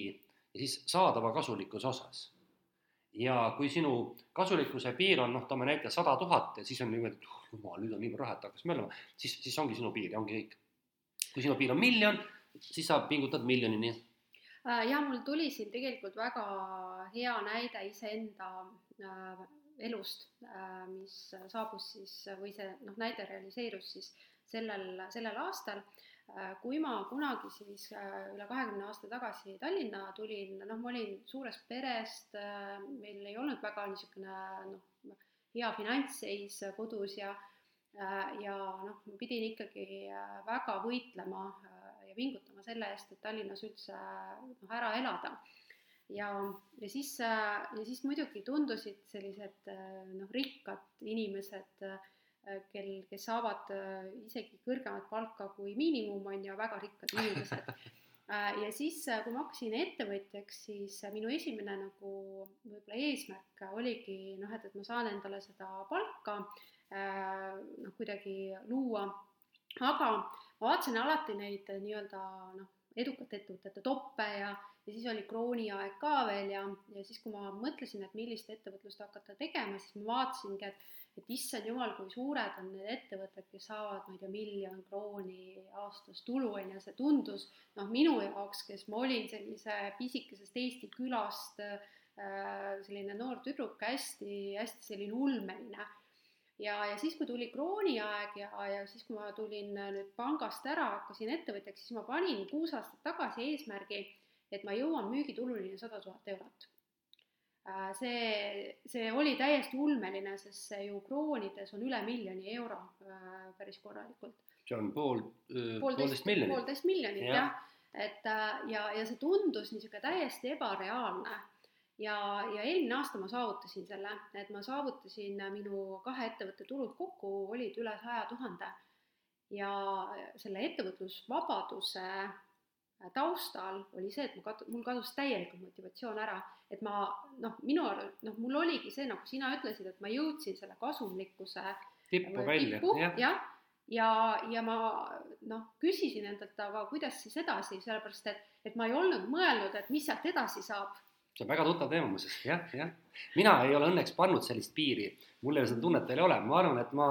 S2: ja siis saadava kasulikkuse osas. ja kui sinu kasulikkuse piir on noh, toome näite sada tuhat ja siis on niimoodi, et oh jumal, nüüd on nii raha, et hakkas möllama, siis, siis ongi sinu piir ja ongi kõik. kui sinu piir on miljon, siis sa pingutad miljonini
S1: Äh, ja mul tuli siin tegelikult väga hea näide iseenda äh, elust, äh, mis saabus siis või see noh, näide realiseerus siis sellel, sellel aastal, kui ma kunagi siis üle kahekümne aasta tagasi Tallinna tulin, noh, ma olin suurest perest, meil ei olnud väga niisugune noh, hea finantsseis kodus ja ja noh, ma pidin ikkagi väga võitlema ja pingutama selle eest, et Tallinnas üldse noh, ära elada. Ja, ja siis, ja siis muidugi tundusid sellised noh, rikkad inimesed, kel, kes saavad isegi kõrgemat palka kui miinimum, on ju, väga rikkad inimesed. Ja siis, kui ma hakkasin ettevõtjaks, siis minu esimene nagu võib-olla eesmärk oligi noh, et, et ma saan endale seda palka noh, kuidagi luua. Aga ma vaatasin alati neid eh, nii-öelda noh, edukate ettevõtete toppe ja, ja siis oli krooniaeg ka veel ja, ja siis, kui ma mõtlesin, et millist ettevõtlust hakata tegema, siis ma vaatasingi, et et issand jumal, kui suured on need ettevõtted, kes saavad, ma ei tea, miljon krooni aastas tulu, on ju, see tundus noh, minu jaoks, kes ma olin sellise pisikesest Eesti külast äh, selline noor tüdruk hästi, hästi selline ulmeline ja, ja siis, kui tuli krooniaeg ja, ja siis, kui ma tulin äh, nüüd pangast ära, hakkasin ettevõtjaks, siis ma panin kuus aastat tagasi eesmärgi, et ma jõuan müügituluni sada tuhat eurot. Äh, see, see oli täiesti ulmeline, sest see ju kroonides on üle miljoni euro äh, päris korralikult.
S2: see on pool, poolteist miljonit.
S1: poolteist miljonit jah ja., et ja, ja see tundus niisugune täiesti ebareaalne ja, ja eelmine aasta ma saavutasin selle, et ma saavutasin minu kahe ettevõtte tulud kokku olid üle saja tuhande. ja selle ettevõtlusvabaduse taustal oli see, et ma kadu-, mul kadus täielikult motivatsioon ära, et ma noh, minu arvates noh, mul oligi see, nagu sina ütlesid, et ma jõudsin selle kasumlikkuse
S2: tippu välja,
S1: jah. ja, ja, ja ma noh, küsisin endalt, aga kuidas siis edasi, sellepärast et, et ma ei olnud mõelnud, et mis sealt edasi saab
S2: see on väga tuttav teema muuseas, jah, jah. mina ei ole õnneks pannud sellist piiri, mul ei ole seda tunnet veel ei ole, ma arvan, et ma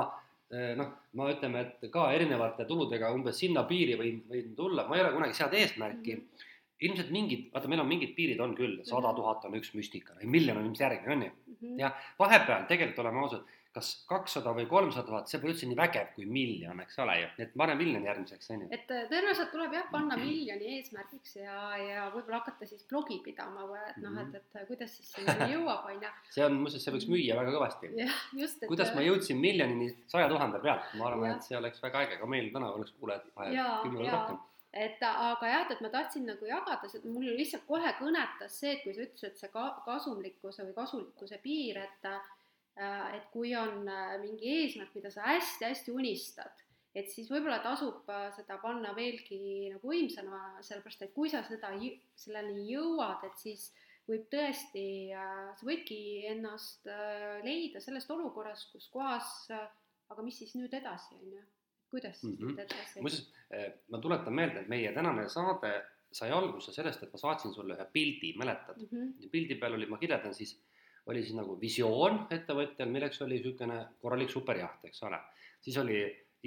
S2: eh, noh, ma ütleme, et ka erinevate tuludega umbes sinna piiri võin, võin tulla, ma ei ole kunagi seada eesmärki mm. -hmm. ilmselt mingid, vaata, meil on mingid piirid on küll, sada tuhat on üks müstika, miljon on ilmselt järgmine, on ju. Mhm. jah, vahepeal tegelikult oleme ausad kas kakssada või kolmsada tuhat, see pole üldse nii vägev kui miljon, eks ole ju, nii et ma panen miljoni järgmiseks, on ju.
S1: et äh, tõenäoliselt tuleb jah, panna miljoni eesmärgiks ja, ja võib-olla hakata siis blogi pidama või et noh, et, et kuidas siis sinnani jõuab, on ju.
S2: see on muuseas, see võiks müüa väga kõvasti.
S1: jah, just.
S2: kuidas ma jõudsin miljonini saja tuhande pealt, ma arvan, et see oleks väga äge, ka meil täna oleks kuulajaid
S1: kümme või rohkem et aga jah, et ma tahtsin nagu jagada, mul lihtsalt kohe kõnetas see, et kui sa ütlesid, et see ka kasumlikkuse või kasulikkuse piir, et Äh, et kui on äh, mingi eesmärk, mida sa hästi-hästi unistad, et siis võib-olla tasub äh, seda panna veelgi nagu võimsana, sellepärast et kui sa seda, selleni jõuad, et siis võib tõesti, sa võidki ennast leida sellest olukorrast, kus kohas, aga mis siis nüüd edasi, on ju, kuidas siis mm -hmm. nüüd edasi?
S2: muuseas, ma tuletan meelde, et meie tänane saade sai alguse sellest, et ma saatsin sulle ühe pildi, mäletad mm? -hmm. pildi peal oli, ma kirjeldan siis oli siis nagu visioon ettevõtjal, milleks oli niisugune korralik superjaht, eks ole. siis oli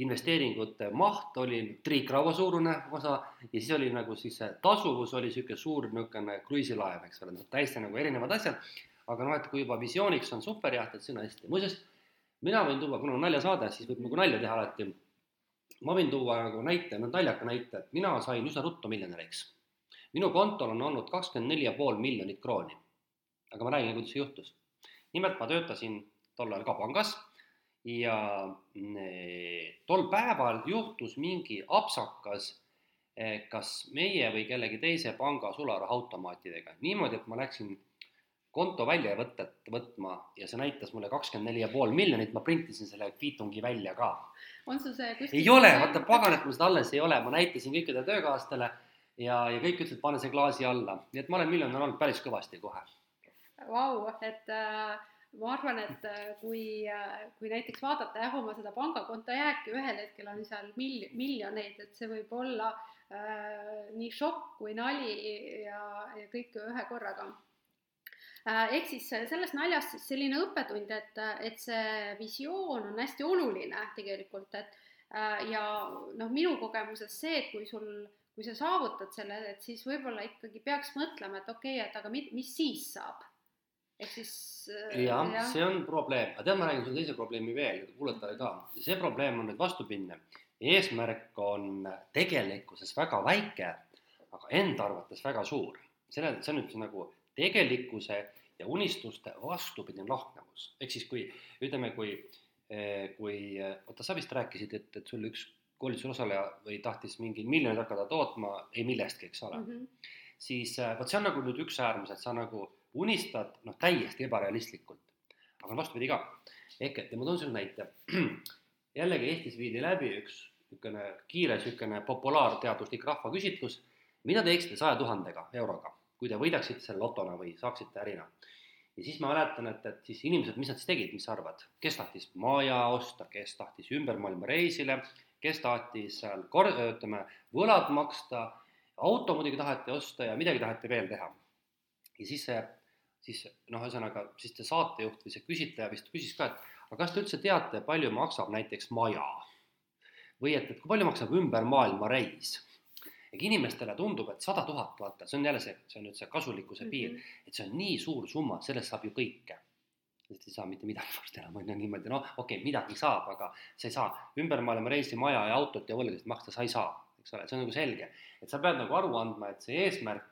S2: investeeringute maht oli triikraua suurune osa ja siis oli nagu siis see tasuvus oli niisugune suur niisugune kruiisilaev, eks ole, täiesti nagu erinevad asjad. aga noh, et kui juba visiooniks on superjaht, et see on hästi, muuseas mina võin tuua, kuna on naljasaade, siis võib nagu nalja teha alati. ma võin tuua nagu näite, no naljaka näite, et mina sain üsna ruttu miljonäriks. minu kontol on olnud kakskümmend neli ja pool miljonit krooni aga ma räägin, kuidas see juhtus. nimelt ma töötasin tol ajal ka pangas ja mm, tol päeval juhtus mingi apsakas eh, kas meie või kellegi teise panga sularahaautomaatidega niimoodi, et ma läksin konto väljavõtet võtma ja see näitas mulle kakskümmend neli ja pool miljonit, ma printisin selle kviitungi välja ka.
S1: on sul see kuskil?
S2: ei ole, vaata pagan, et mul seda alles ei ole, ma näitasin kõikidele töökaaslastele ja, ja kõik ütlesid, pane see klaasi alla, nii et ma olen miljonär olnud päris kõvasti kohe
S1: Vau, et äh, ma arvan, et äh, kui äh,, kui näiteks vaadata jah, oma seda pangakonto jääki, ühel hetkel on seal mil-, miljoneid, et see võib olla äh, nii šokk kui nali ja, ja kõik ühe korraga äh,. ehk siis sellest naljast siis selline õppetund, et, et see visioon on hästi oluline tegelikult, et äh, ja noh, minu kogemuses see, et kui sul kui sa saavutad selle, et siis võib-olla ikkagi peaks mõtlema, et okei okay,, et aga mi, mis siis saab ehk siis
S2: äh, jah ja., see on probleem, aga tead, ma räägin sulle teise probleemi veel, kuulajatele ka. see probleem on nüüd vastupidine. eesmärk on tegelikkuses väga väike, aga enda arvates väga suur. selle, see on nüüd nagu tegelikkuse ja unistuste vastupidine lahknevus. ehk siis, kui ütleme, kui, eh, kui oota, sa vist rääkisid, et, et sul üks koolituse osaleja või tahtis mingi miljonit hakata tootma ei millestki, eks ole mm. -hmm. siis vot see on nagu nüüd üks äärmus, et sa nagu unistad noh, täiesti ebarealistlikult. aga vastupidi ka. ehk et ja ma toon sulle näite. jällegi Eestis viidi läbi üks niisugune kiire niisugune populaarteaduslik rahvaküsitlus, mida teeksite saja tuhandega euroga, kui te võidaksite selle lotona või saaksite ärina. ja siis ma mäletan, et, et siis inimesed, mis nad siis tegid, mis sa arvad, kes tahtis maja osta, kes tahtis ümber maailma reisile, kes tahtis seal kor-, ütleme, võlad maksta, auto muidugi taheti osta ja midagi taheti veel teha. ja siis see siis noh, ühesõnaga siis see saatejuht või see küsitleja vist küsis ka, et aga kas te üldse teate, palju maksab näiteks maja? või et, et kui palju maksab ümber maailma reis? ega inimestele tundub, et sada tuhat, vaata, see on jälle see, see on nüüd see kasulikkuse piir mm, -hmm. et see on nii suur summa, sellest saab ju kõike. sellest ei saa mitte midagi varsti enam, on ju niimoodi, noh, okei okay,, midagi saab, aga sa ei saa ümber maailma reisi, maja ja autot ja võlgasid maksta, sa ei saa, eks ole, see on nagu selge. et sa pead nagu aru andma, et see eesmärk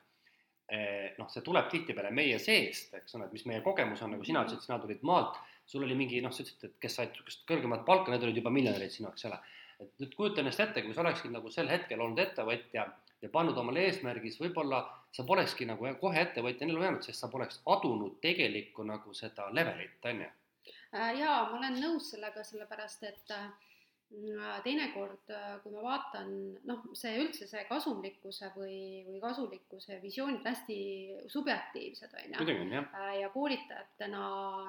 S2: noh, see tuleb tihtipeale meie seest, eks ole, et mis meie kogemus on, nagu sina ütlesid, sina tulid maalt, sul oli mingi noh, sa ütlesid, et kes said niisugust kõrgemat palka, need olid juba miljonärid sinu, eks ole. et nüüd kujuta ennast ette, kui sa oleksid nagu sel hetkel olnud ettevõtja ja pannud omale eesmärgis, võib-olla sa polekski nagu kohe ettevõtjana ellu jäänud, sest sa poleks adunud tegelikku nagu seda levelit, on ju.
S1: Äh, jaa, ma olen nõus sellega, sellepärast et äh, teinekord, äh, kui ma vaatan, noh, see üldse see kasumlikkuse või, või kasulikkuse visioonid hästi subjektiivsed, on ju. Äh, ja koolitajatena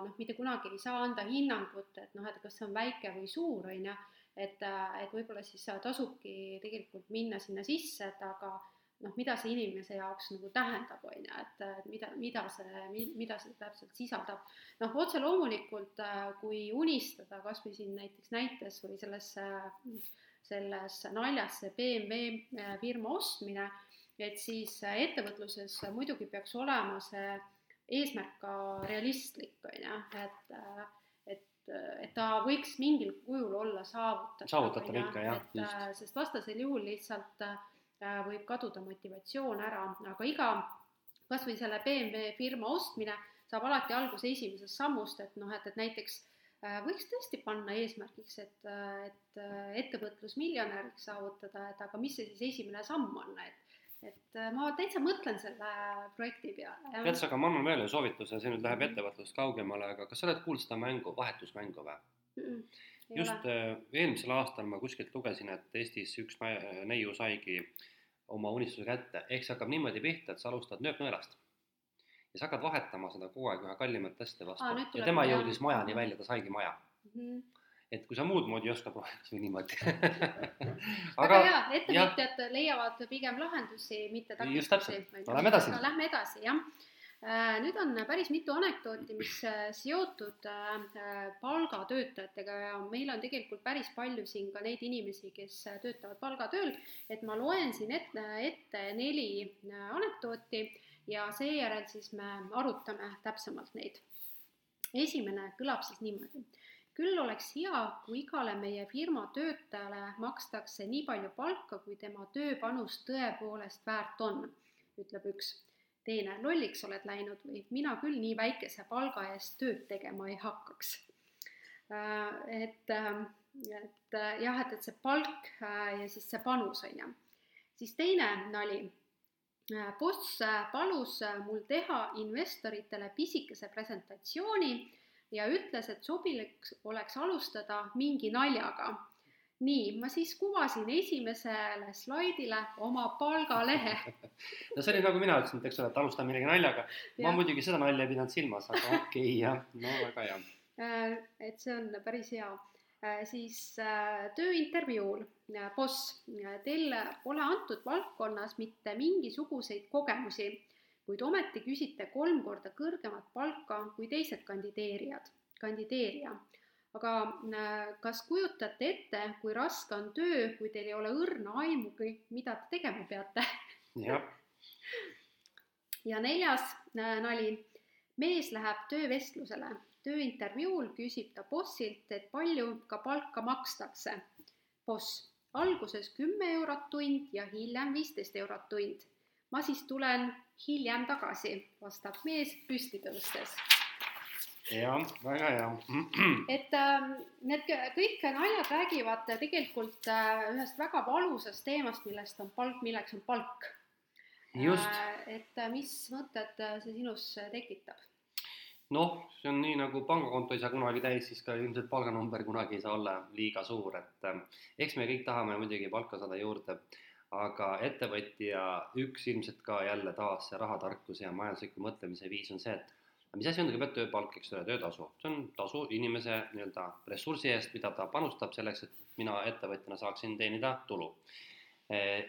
S1: noh, mitte kunagi ei saa anda hinnangut, et noh, et kas see on väike või suur, on ju, et, äh, et võib-olla siis tasubki tegelikult minna sinna sisse, et aga noh, mida see inimese jaoks nagu tähendab, on ju, et, et mida, mida see, mida see täpselt sisaldab. noh, otse loomulikult, äh, kui unistada kas või siin näiteks näites või selles, selles naljas see BMW äh, firma ostmine, et siis äh, ettevõtluses muidugi peaks olema see eesmärk ka realistlik, on ju, et et, et ta võiks mingil kujul olla saavutatav.
S2: saavutatav ikka, jah,
S1: sest vastasel juhul lihtsalt Äh, võib kaduda motivatsioon ära, aga iga, kas või selle BMW firma ostmine saab alati alguse esimesest sammust, et noh, et, et näiteks äh, võiks tõesti panna eesmärgiks, et, äh, et ettevõtlusmiljonäriks saavutada, et aga mis see siis esimene samm on, et et ma täitsa mõtlen selle projekti peale.
S2: tead sa, aga ma annan veel ühe soovituse, see nüüd läheb ettevõtlust kaugemale, aga kas sa oled kuulnud seda mängu, vahetusmängu või mm? -mm, just ole. eelmisel aastal ma kuskilt lugesin, et Eestis üks neiu saigi äh, oma unistuse kätte, ehk see hakkab niimoodi pihta, et sa alustad nööpnõelast. ja sa hakkad vahetama seda kogu aeg ühe kallimat asja vastu ja tema jah. jõudis majani välja, ta saigi maja mm. -hmm et kui sa muud moodi ei oska, proovida kas või niimoodi
S1: aga hea, ettevõtjad leiavad pigem lahendusi, mitte takistusi.
S2: just täpselt, lähme edasi.
S1: Lähme edasi, jah nüüd on päris mitu anekdooti, mis äh, seotud äh, palgatöötajatega ja meil on tegelikult päris palju siin ka neid inimesi, kes töötavad palgatööl, et ma loen siin ette, ette neli anekdooti ja seejärel siis me arutame täpsemalt neid. esimene kõlab siis niimoodi. küll oleks hea, kui igale meie firma töötajale makstakse nii palju palka, kui tema tööpanus tõepoolest väärt on, ütleb üks teine, lolliks oled läinud või mina küll nii väikese palga eest tööd tegema ei hakkaks. Äh, et, äh, et äh, jah, et, et see palk ja siis see panus, on ju. siis teine nali. boss palus mul teha investoritele pisikese presentatsiooni ja ütles, et sobilik oleks alustada mingi naljaga nii, ma siis kuvasin esimesele slaidile oma palgalehe.
S2: no see oli nagu mina ütlesin, et eks ole, et alustame millegi naljaga. ma
S1: Jah.
S2: muidugi seda nalja ei pidanud silmas, aga okei okay, jah, no väga hea.
S1: Äh, et see on päris hea. siis äh, tööintervjuul, boss, teil pole antud valdkonnas mitte mingisuguseid kogemusi, kuid ometi küsite kolm korda kõrgemat palka kui teised kandideerijad, kandideerija. Aga äh, kas kujutate ette, kui raske on töö, kui teil ei ole õrna aimugi, mida te tegema peate?
S2: jah,
S1: ja neljas äh, nali, mees läheb töövestlusele, tööintervjuul küsib ta bossilt, et palju ka palka makstakse. boss, alguses kümme eurot tund ja hiljem viisteist eurot tund. ma siis tulen hiljem tagasi, vastab mees püsti tõustes.
S2: Jah, väga hea.
S1: et äh, need kõ- kõik naljad räägivad tegelikult äh, ühest väga valusast teemast, millest on palk, milleks on palk.
S2: just,
S1: et äh, mis mõtted äh, see sinus äh, tekitab?
S2: noh, see on nii nagu pangakonto ei saa kunagi täis, siis ka ilmselt palganumber kunagi ei saa olla liiga suur, et äh, eks me kõik tahame muidugi palka saada juurde, aga ettevõtja üks ilmselt ka jälle taas see rahatarkuse ja majandusliku mõtlemise viis on see, et mis asi on kõigepealt tööpalk, eks ole, töötasu, see on tasu inimese nii-öelda ressursi eest, mida ta panustab selleks, et mina ettevõtjana saaksin teenida tulu.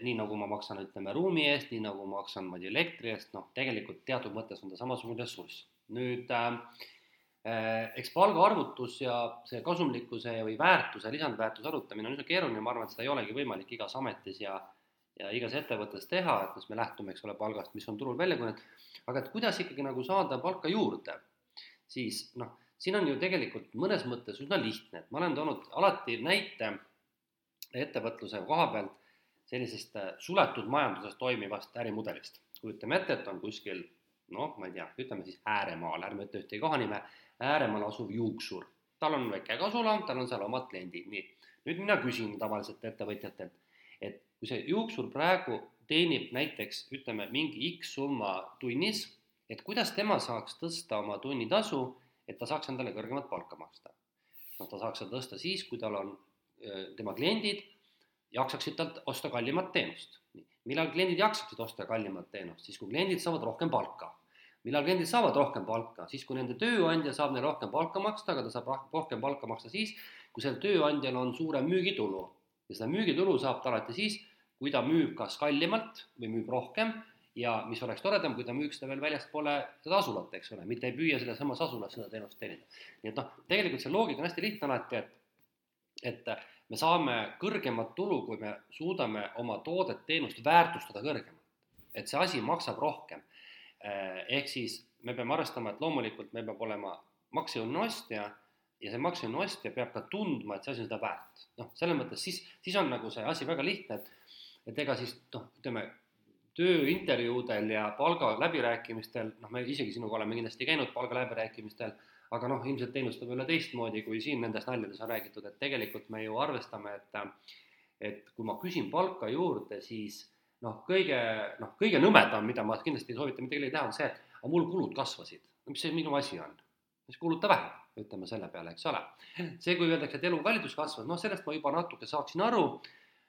S2: nii nagu ma maksan, ütleme, ruumi eest, nii nagu ma maksan, ma ei tea, elektri eest, noh, tegelikult teatud mõttes on ta samasugune ressurss. nüüd eh, eks palgaarvutus ja see kasumlikkuse või väärtuse, lisandväärtuse arutamine on üsna keeruline, ma arvan, et seda ei olegi võimalik igas ametis ja ja igas ettevõttes teha, et kas me lähtume, eks ole, palgast, mis on turul välja kujunenud, aga et kuidas ikkagi nagu saada palka juurde, siis noh, siin on ju tegelikult mõnes mõttes üsna lihtne, et ma olen toonud alati näite ettevõtluse koha pealt sellisest äh, suletud majanduses toimivast ärimudelist. kujutame ette, et on kuskil noh, ma ei tea, ütleme siis ääremaal, ärme ütle ühtegi kohanime, ääremaal asuv juuksur. tal on väike kasula, tal on seal omad kliendid, nii. nüüd mina küsin tavaliselt ettevõtjatelt, et kui see juuksur praegu teenib näiteks ütleme mingi X summa tunnis, et kuidas tema saaks tõsta oma tunnitasu, et ta saaks endale kõrgemat palka maksta. noh, ta saaks seda tõsta siis, kui tal on tema kliendid jaksaksid talt osta kallimat teenust. millal kliendid jaksaksid osta kallimat teenust, siis kui kliendid saavad rohkem palka. millal kliendid saavad rohkem palka, siis kui nende tööandja saab neile rohkem palka maksta, aga ta saab rohkem palka maksta siis, kui sellel tööandjal on suurem müügitulu. ja seda müügitulu saab ta alati siis, kui ta müüb kas kallimalt või müüb rohkem ja mis oleks toredam, kui ta müüks seda veel väljaspoole seda asulat, eks ole, mitte ei püüa selles samas asulas seda teenust teenida. nii et noh, tegelikult see loogika on hästi lihtne alati, et, et me saame kõrgemat tulu, kui me suudame oma toodet-teenust väärtustada kõrgemalt. et see asi maksab rohkem. ehk siis me peame arvestama, et loomulikult meil peab olema maksejõuline ostja ja see maksejõuline ostja peab ka tundma, et see asi on seda väärt. noh, selles mõttes siis, siis on nagu see asi väga lihtne, et, et ega siis noh, ütleme tööintervjuudel ja palgaläbirääkimistel, noh, me isegi sinuga oleme kindlasti käinud palgaläbirääkimistel aga noh, ilmselt teenust on võib-olla teistmoodi, kui siin nendes naljades on räägitud, et tegelikult me ju arvestame, et et kui ma küsin palka juurde, siis noh, kõige noh, kõige nõmedam, mida ma kindlasti ei soovita mitte kellelgi teha, on see, et aga mul kulud kasvasid. mis see minu asi on? siis kuluta vähem, ütleme selle peale, eks ole. see, kui öeldakse, et elukallidus kasvas, noh, sellest ma juba natuke saaksin aru,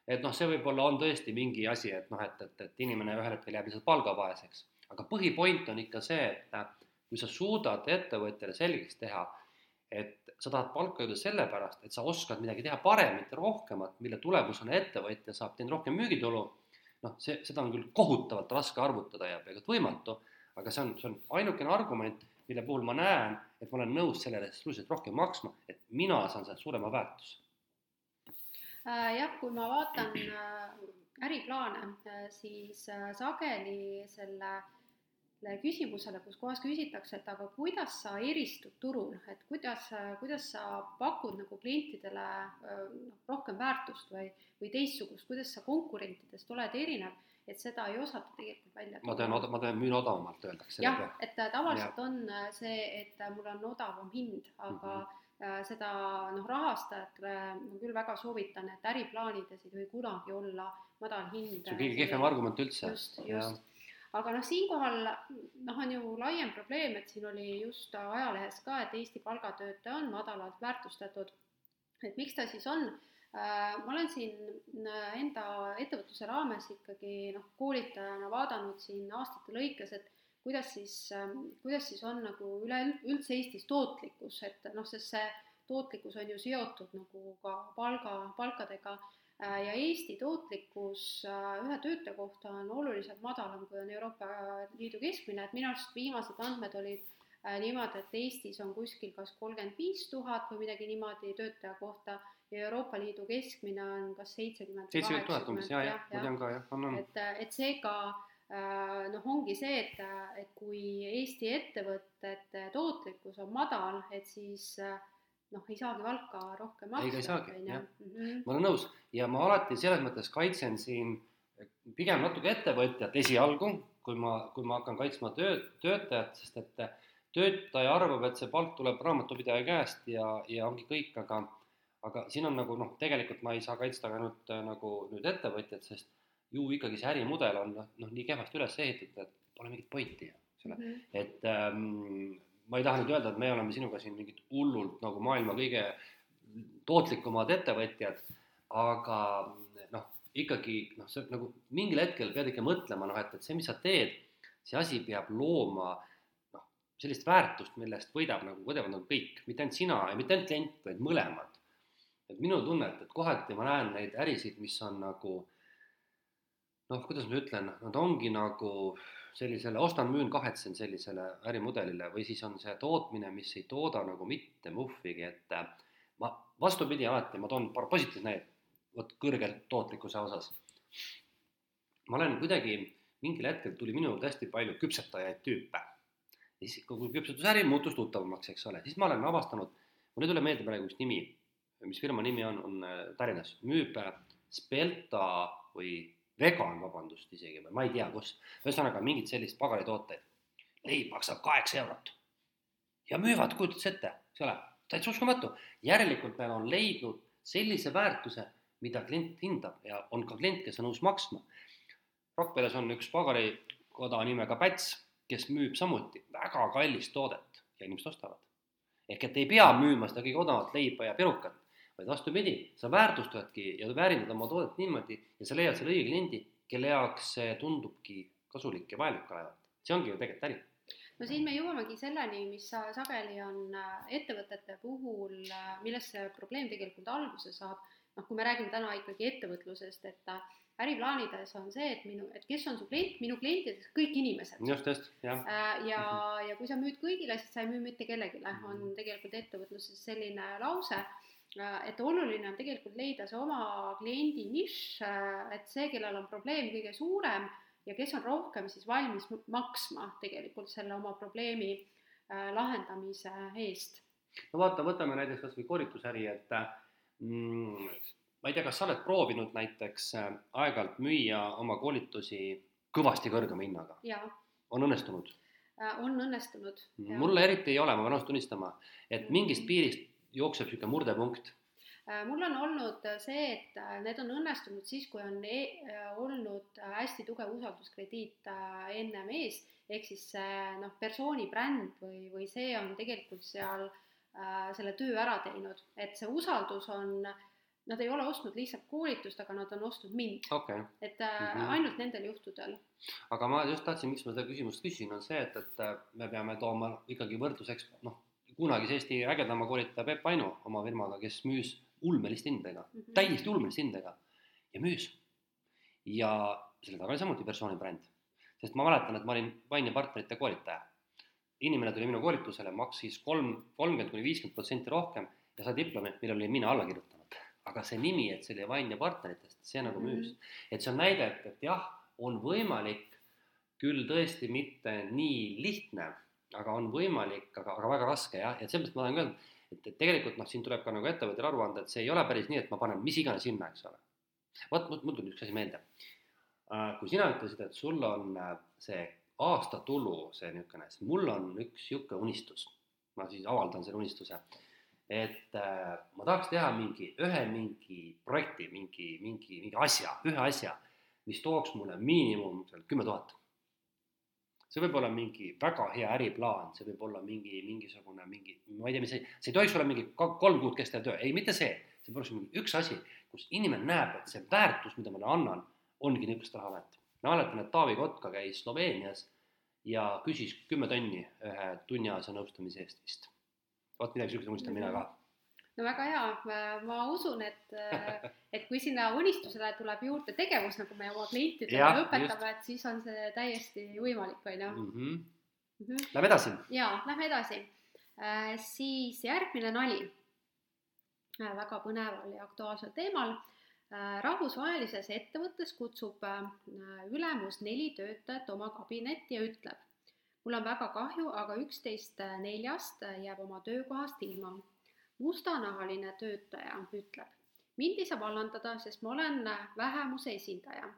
S2: et noh, see võib-olla on tõesti mingi asi, et noh, et, et, et inimene ühel hetkel jääb lihtsalt palgavaeseks. aga põhipoint on ikka see, et kui sa suudad ettevõtjale selgeks teha, et sa tahad palka jõuda sellepärast, et sa oskad midagi teha paremini ja rohkemat, mille tulemusena ettevõtja saab teinud rohkem müügitulu, noh, see, seda on küll kohutavalt raske arvutada ja peaaegu et võimatu, aga see on, see on ainukene argument, mille puhul ma näen, et ma olen nõus sellele sisuliselt rohkem maksma, et mina saan sealt suurema väärtuse.
S1: Jah, kui ma vaatan äh, äriplaane, siis äh, sageli selle küsimusele, kus kohas küsitakse, et aga kuidas sa eristud turul, et kuidas, kuidas sa pakud nagu klientidele noh, rohkem väärtust või, või teistsugust, kuidas sa konkurentidest oled erinev, et seda ei osata tegelikult välja
S2: ma teen, ma teen, müün odavamalt, öeldakse.
S1: jah, et tavaliselt ja. on see, et mul on odavam hind, aga mm -hmm. Seda noh, rahastajatele ma küll väga soovitan, et äriplaanides ei tohi kunagi olla madal hind.
S2: see on kõige kehvem argument üldse.
S1: just, just aga noh, siinkohal noh, on ju laiem probleem, et siin oli just ajalehes ka, et Eesti palgatöötaja on madalalt väärtustatud. et miks ta siis on ma olen siin enda ettevõtluse raames ikkagi noh, koolitajana vaadanud siin aastate lõikes, et kuidas siis, kuidas siis on nagu üleüldse Eestis tootlikkus, et noh, sest see tootlikkus on ju seotud nagu ka palga, palkadega. Ja Eesti tootlikkus ühe töötaja kohta on oluliselt madalam, kui on Euroopa Liidu keskmine, et minu arust viimased andmed olid Äh, niimoodi, et Eestis on kuskil kas kolmkümmend viis tuhat või midagi niimoodi töötaja kohta ja Euroopa Liidu keskmine on kas seitsekümmend
S2: seitsekümmend tuhat umbes, jaa, jah, ma tean ka, jah, on, on.
S1: et, et seega äh, noh, ongi see, et, et kui Eesti ettevõtete tootlikkus on madal, et siis noh, ei saagi palka rohkem maksta.
S2: ei, ei saagi, jah mm, -hmm. ma olen nõus ja ma alati selles mõttes kaitsen siin pigem natuke ettevõtjat esialgu, kui ma, kui ma hakkan kaitsma töö, töötajat, sest et töötaja arvab, et see palk tuleb raamatupidaja käest ja, ja ongi kõik, aga aga siin on nagu noh, tegelikult ma ei saa kaitsta ka nüüd nagu nüüd ettevõtjat, sest ju ikkagi see ärimudel on noh, noh nii kehvasti üles ehitatud, et pole mingit pointi, eks ole -hmm. et ähm, ma ei taha nüüd öelda, et me oleme sinuga siin mingid hullult nagu maailma kõige tootlikumad ettevõtjad, aga noh, ikkagi noh, see nagu mingil hetkel pead ikka mõtlema noh, et, et see, mis sa teed, see asi peab looma äh, sellist väärtust, millest võidab nagu, võidavad nagu kõik, mitte ainult sina ja mitte ainult klient, vaid mõlemad. et minul tunne, et, kohati ma näen neid ärisid, mis on nagu noh, kuidas ma ütlen, nad ongi nagu sellisele ostan-müün, kahetsen sellisele ärimudelile või siis on see tootmine, mis ei tooda nagu mitte muhvigi, et äh, ma vastupidi alati, ma toon paar positiivset näidet, vot kõrge tootlikkuse osas. ma olen kuidagi, mingil hetkel tuli minu juurde hästi palju küpsetajaid tüüpe siis kogu küpsetusäri muutus tuttavamaks, eks ole, siis ma olen avastanud, mul ei tule meelde praegu üks nimi, mis firma nimi on, on äh, Tallinnas, müüb äh, Spelta või vegan, vabandust isegi või ma ei tea, kus, ühesõnaga mingit sellist pagaritooteid. leib maksab kaheksa eurot ja müüvad, kujutad ette, eks ole, täitsa uskumatu. järelikult nad on leidnud sellise väärtuse, mida klient hindab ja on ka klient, kes on nõus maksma. Rakveres on üks pagarikoda nimega Päts kes müüb samuti väga kallist toodet ja inimesed ostavad. ehk et ei pea müüma seda kõige odavamat leiba ja pirukat, vaid vastupidi, sa väärtustadki ja väärindad oma toodet niimoodi ja sa leiad selle õige kliendi, kelle jaoks see tundubki kasulik ja vajalik olevat. see ongi ju tegelikult äri
S1: no siin me jõuamegi selleni, mis sageli on äh, ettevõtete puhul, äh, millest see probleem tegelikult alguse saab, noh, kui me räägime täna ikkagi ettevõtlusest, et äh, äriplaanides on see, et minu, et kes on su klient, minu klientideks kõik inimesed.
S2: just, just, jah.
S1: Äh, ja, ja kui sa müüd kõigile, siis sa ei müü mitte kellelegi, on tegelikult ettevõtluses selline lause, et oluline on tegelikult leida see oma kliendi nišš, äh, et see, kellel on probleem kõige suurem ja kes on rohkem siis valmis maksma tegelikult selle oma probleemi lahendamise eest.
S2: no vaata, võtame näiteks kas või koolitusäri, et mm, ma ei tea, kas sa oled proovinud näiteks äh, aeg-ajalt müüa oma koolitusi kõvasti kõrgema hinnaga? on õnnestunud?
S1: Äh, on õnnestunud.
S2: mulle eriti ei ole, ma pean ausalt tunnistama, et mingist piirist jookseb niisugune murdepunkt?
S1: Äh, mul on olnud see, et need on õnnestunud siis, kui on e olnud hästi tugev usalduskrediit ennem ees, ehk siis see noh, persooni bränd või, või see on tegelikult seal äh, selle töö ära teinud, et see usaldus on äh, nad ei ole ostnud lihtsalt koolitust, aga nad on ostnud mind.
S2: Okay..
S1: et äh, mm -hmm. ainult nendel juhtudel.
S2: aga ma just tahtsin, miks ma seda küsimust küsin, on see, et, et äh, me peame tooma ikkagi võrdluseks, noh, kunagise Eesti ägedama koolitaja Peep Ainu oma firmaga, kes müüs ulmelist hindadega mm, -hmm. täiesti ulmelist hindadega ja müüs. ja selle taga oli samuti persooni bränd, sest ma mäletan, et ma olin Vaini partnerite koolitaja. inimene tuli minu koolitusele, maksis kolm, kolmkümmend kuni viiskümmend protsenti rohkem ja sai diplomi, millele olin mina alla kirjutanud aga see nimi, et see oli Vain ja partneritest, see nagu mhm. müüs mm. -hmm. et see on näide, et, et jah, on võimalik, küll tõesti mitte nii lihtne, aga on võimalik, aga, aga väga raske jah, et sellepärast ma tahan öelda, et, et tegelikult noh, siin tuleb ka nagu ettevõtjal aru anda, et see ei ole päris nii, et ma panen mis iganes hinna, eks ole. vot, vot mul tuli üks asi meelde. Äh, kui sina ütlesid, et sul on äh, see aastatulu, see niisugune, siis mul on üks niisugune unistus, ma siis avaldan selle unistuse et äh, ma tahaks teha mingi, ühe mingi projekti, mingi, mingi, mingi asja, ühe asja, mis tooks mulle miinimum kümme tuhat. See võib olla mingi väga hea äriplaan, see võib olla mingi, mingisugune mingi, ma ei tea, mis see, see ei tohiks olla mingi kolm kuud kestev töö, ei, mitte see, see peab olema üks asi, kus inimene näeb, et see väärtus, mida ma talle annan, ongi niisugust raha väärt. ma mäletan, et Taavi Kotka käis Sloveenias ja küsis kümme tonni ühe tunniajase nõustamise eest vist. vot midagi niisugust unistan mina ka
S1: no väga hea, ma usun, et, et kui sinna unistusele tuleb juurde tegevus, nagu me oma klientidele õpetame, et siis on see täiesti võimalik, on ju.
S2: Mhm. Mhm. Lähme edasi.
S1: jaa, lähme edasi äh,. siis järgmine nali äh,. väga põneval ja aktuaalsel teemal äh,. rahvusvahelises ettevõttes kutsub äh, ülemus neli töötajat oma kabinetti ja ütleb, mul on väga kahju, aga üksteist neljast jääb oma töökohast ilma mustanahaline töötaja ütleb, mind ei saa vallandada, sest ma olen vähemuse esindaja.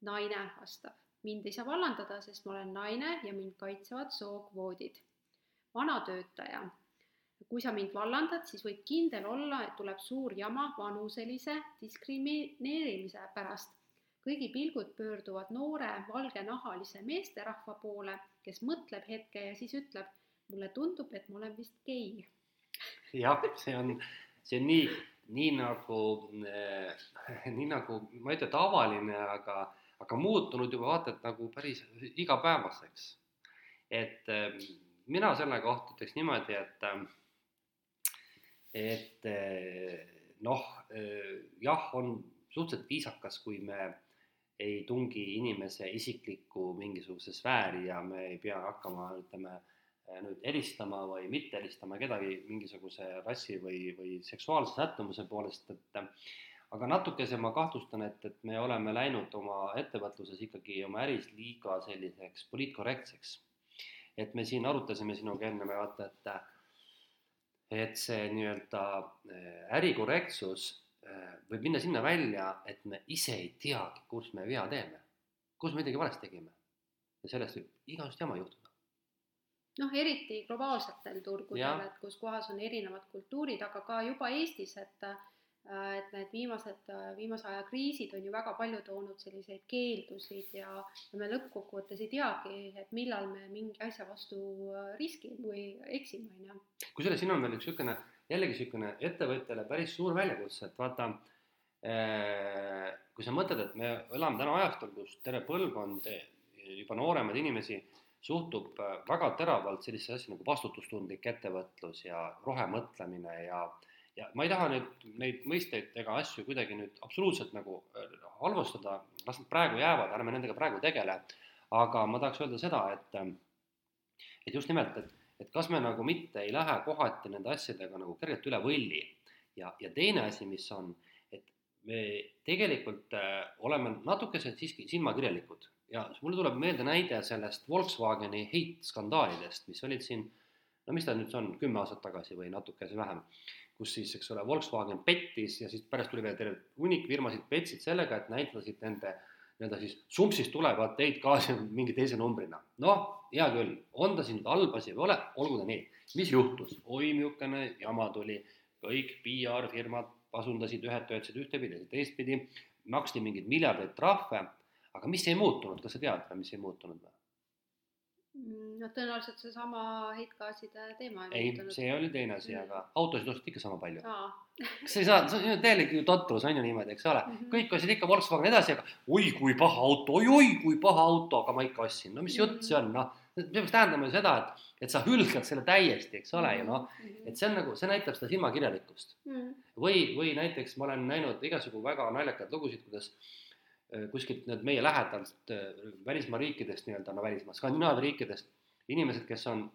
S1: naine vastab, mind ei saa vallandada, sest ma olen naine ja mind kaitsevad sookvoodid. vana töötaja, kui sa mind vallandad, siis võid kindel olla, et tuleb suur jama vanuselise diskrimineerimise pärast. kõigi pilgud pöörduvad noore valgenahalise meesterahva poole, kes mõtleb hetke ja siis ütleb, mulle tundub, et ma olen vist gei
S2: jah, see on, see on nii, nii nagu äh,, nii nagu ma ei ütle tavaline, aga, aga muutunud juba vaata et nagu päris igapäevaseks. et äh, mina selle kohta ütleks niimoodi, et äh,, et noh jah, on suhteliselt viisakas, kui me ei tungi inimese isiklikku mingisuguse sfääri ja me ei pea hakkama, ütleme nüüd eristama või mitte eristama kedagi mingisuguse rassi või, või seksuaalse sättumuse poolest, et aga natukese ma kahtlustan, et, et me oleme läinud oma ettevõtluses ikkagi oma äris liiga selliseks poliitkorrektseks. et me siin arutasime sinuga enne, vaata, et et see nii-öelda ärikorrektsus võib minna sinna välja, et me ise ei teagi, kus me vea teeme, kus me midagi valesti tegime. ja sellest võib igasugust jama juhtuda
S1: noh, eriti globaalsetel turgudel, et kus kohas on erinevad kultuurid, aga ka juba Eestis, et äh, et need viimased, viimase aja kriisid on ju väga palju toonud selliseid keeldusid ja, ja me lõppkokkuvõttes ei teagi, et millal me mingi asja vastu äh, riskime või eksime, on ju.
S2: kusjuures siin on veel üks niisugune, jällegi niisugune ettevõtjale päris suur väljakutse, et vaata äh,, kui sa mõtled, et me elame täna ajastul, kus terve põlvkond juba nooremaid inimesi suhtub äh, väga teravalt sellisesse asja nagu vastutustundlik ettevõtlus ja rohemõtlemine ja ja ma ei taha nüüd neid mõisteid ega asju kuidagi nüüd absoluutselt nagu äh, halvustada, las nad praegu jäävad, ärme nendega praegu tegele, aga ma tahaks öelda seda, et äh, et just nimelt, et, et kas me nagu mitte ei lähe kohati nende asjadega nagu kergelt üle võlli. Ja, ja teine asi, mis on, et me tegelikult oleme natukese siiski silmakirjalikud ja mulle tuleb meelde näide sellest Volkswageni heitskandaalidest, mis olid siin, no mis ta nüüd on, kümme aastat tagasi või natukese vähem, kus siis, eks ole, Volkswagen pettis ja siis pärast tuli veel terve hunnik firmasid petsid sellega, et näitasid nende nii-öelda siis sumpsist tulevat heitgaasi mingi teise numbrina. noh, hea küll, on ta siin nüüd halb asi või ole, olgu ta nii. mis juhtus? oi, niisugune jama tuli, kõik PR-firmad pasundasid, ühed töötasid ühtepidi, teistpidi, maksti mingeid miljardeid trahve aga mis ei muutunud, kas sa tead või mis ei muutunud või?
S1: Mm, no tõenäoliselt seesama heitgaaside teema.
S2: ei, see oli teine asi mm., aga autosid osteti ikka sama palju. kas ei saa, see on täielik ju totrus on ju niimoodi, eks ole mm, -hmm. kõik ostsid ikka Volkswagen edasi, aga oi kui paha auto oi,, oi-oi kui paha auto, aga ma ikka ostsin, no mis jutt see on, noh. see peaks tähendama ju seda, et, et sa hülgad selle täiesti, eks ole ju noh, mhm. et see on nagu, see näitab seda silmakirjalikkust mm. või, või näiteks ma olen näinud igasugu väga naljakaid lugusid, kuidas kuskilt need meie lähedalt äh, välismaa riikidest nii-öelda, no välismaa, Skandinaavia riikidest, inimesed, kes on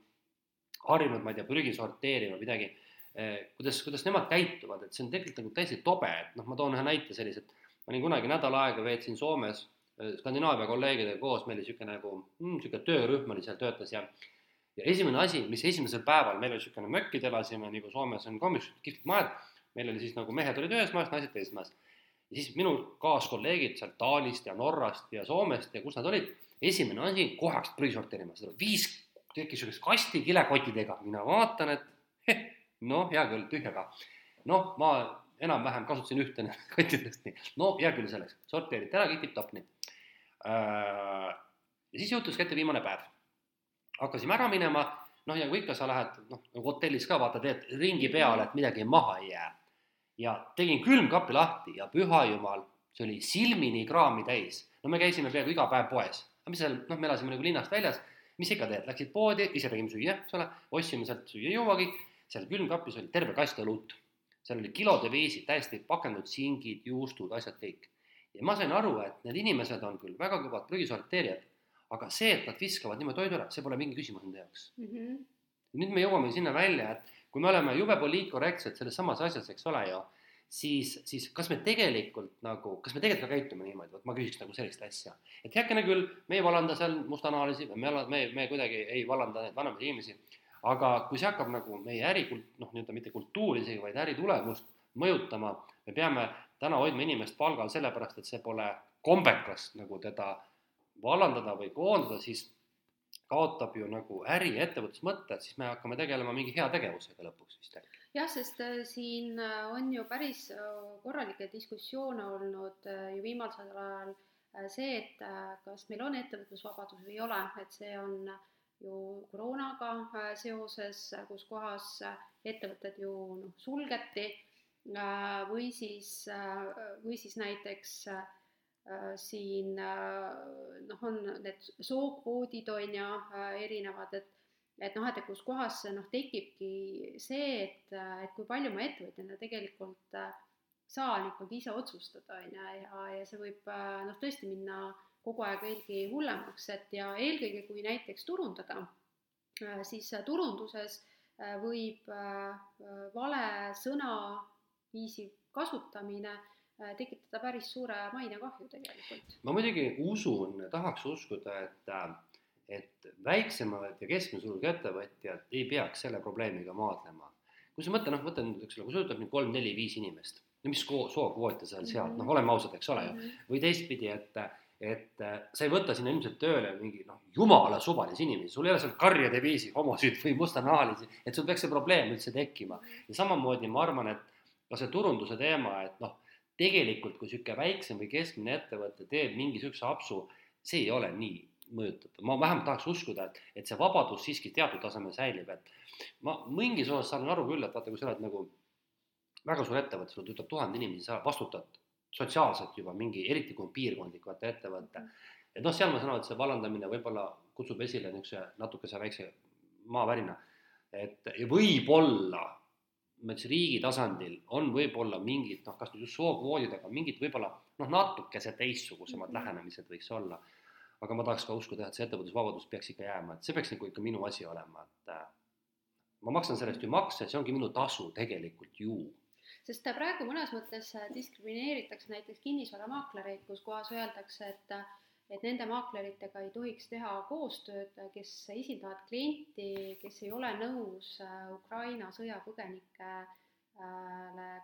S2: harjunud, ma ei tea, prügi sorteerima, midagi, äh, kuidas, kuidas nemad käituvad, et see on tegelikult nagu täiesti tobe, et noh, ma toon ühe näite sellise, et ma olin kunagi nädal aega veetsin Soomes Skandinaavia kolleegidega koos, meil oli niisugune nagu mm,, niisugune töörühm oli seal, töötas ja ja esimene asi, mis esimesel päeval, meil oli niisugune mökid, elasime nagu Soomes on ka kihvtid majad, meil oli siis nagu mehed olid ühes majas, naised teises majas ja siis minu kaaskolleegid sealt Taanist ja Norrast ja Soomest ja kus nad olid, esimene asi, kohe hakkasid prügi sorteerima, seda viis tekkis niisugust kasti kilekottidega, mina vaatan, et heh, noh, hea küll, tühjaga. noh, ma enam-vähem kasutasin ühte nendest kottidest, nii, no hea küll selleks, sorteeriti ära, kõik tipp-topp, nii. Äh, ja siis juhtus kätte viimane päev. hakkasime ära minema, noh, ja kui ikka sa lähed, noh, nagu hotellis ka vaata, teed ringi peale, et midagi maha ei jää ja tegin külmkapi lahti ja püha jumal, see oli silmini kraami täis. no me käisime peaaegu iga päev poes, aga mis seal, noh, me elasime nagu linnast väljas, mis ikka teed, läksid poodi, ise tegime süüa, eks ole, ostsime sealt süüa-juuagi, seal külmkapis oli terve kast õlut. seal oli kilode viisi täiesti pakendud singid, juustud, asjad kõik. ja ma sain aru, et need inimesed on küll väga kõvad prügisorteerijad, aga see, et nad viskavad niimoodi toidu ära, see pole mingi küsimus nende jaoks
S1: mm. -hmm.
S2: nüüd me jõuame sinna välja, et kui me oleme jube poliitkorrektsed selles samas asjas, eks ole ju, siis, siis kas me tegelikult nagu, kas me tegelikult ka käitume niimoodi, vot ma küsiks nagu sellist asja. et heakene küll, me ei valanda seal mustanahalisi, me, me, me kuidagi ei valanda neid vanemaid inimesi, aga kui see hakkab nagu meie äri, noh, nii-öelda mitte kultuuri isegi, vaid äritulemust mõjutama, me peame täna hoidma inimest palgal sellepärast, et see pole kombekas nagu teda vallandada või koondada, siis kaotab ju nagu äri ja ettevõtlusmõtte, et siis me hakkame tegelema mingi heategevusega lõpuks vist äkki.
S1: jah, sest äh, siin äh, on ju päris äh, korralikke diskussioone olnud ju viimasel ajal see, et kas meil on ettevõtlusvabadus või ei ole, et see on ju koroonaga seoses, kus kohas ettevõtted ju noh, sulgeti või siis, või siis näiteks siin noh, on need sookvoodid on ju äh, erinevad, et et noh, et kus kohas noh, tekibki see, et, et kui palju ma ettevõtjana tegelikult saan ikkagi ise otsustada, on ju, ja, ja see võib noh, tõesti minna kogu aeg veelgi hullemaks, et ja eelkõige, kui näiteks turundada, siis turunduses võib vale sõnaviisi kasutamine Äh, tekitada päris suure mainekahju tegelikult.
S2: ma muidugi usun, tahaks uskuda, et, äh, et väiksemad ja keskmise suurusega ettevõtjad ei peaks selle probleemiga maadlema. kui sa mõtled, noh, nüüd, eks ole, kui sul ütleb nüüd kolm, neli, viis inimest, no mis sookvoote seal mm -hmm. sealt, noh, oleme ausad, eks ole ju mm -hmm., või teistpidi, et et äh, sa ei võta sinna ilmselt tööle mingi noh, jumala suvalisi inimesi, sul ei ole seal karjade viisi homosid või mustanahalisi, et sul peaks see probleem üldse tekkima. Mhm. ja samamoodi ma arvan, et ka see turunduse teema, et noh tegelikult, kui niisugune väiksem või keskmine ettevõte teeb mingi niisuguse apsu, see ei ole nii mõjutatud, ma vähemalt tahaks uskuda, et, et see vabadus siiski teatud tasemel säilib, et ma mingis osas saan aru küll, et vaata, kui sa oled nagu väga suur ettevõte, sul töötab tuhande inimesi, sa vastutad sotsiaalselt juba mingi, eriti kui on piirkondlik vaata ettevõte. et noh, seal ma saan aru, et see vallandamine võib-olla kutsub esile niisuguse natukese väikse maavärina, et võib-olla ma ütlesin, riigi tasandil on võib-olla mingid noh, kas nüüd just sookvoodid, aga mingid võib-olla noh, natukese teistsugusemad -hmm. lähenemised võiks olla. aga ma tahaks ka uskuda, et see ettevõtlusvabadus peaks ikka jääma, et see peaks nagu ikka minu asi olema, et äh, ma maksan sellest ju makse, see ongi minu tasu tegelikult ju
S1: sest praegu mõnes mõttes diskrimineeritakse näiteks kinnisvaramaaklereid, kus kohas öeldakse, et et nende maakleritega ei tohiks teha koostööd, kes esindavad klienti, kes ei ole nõus äh, Ukraina sõjapõgenikele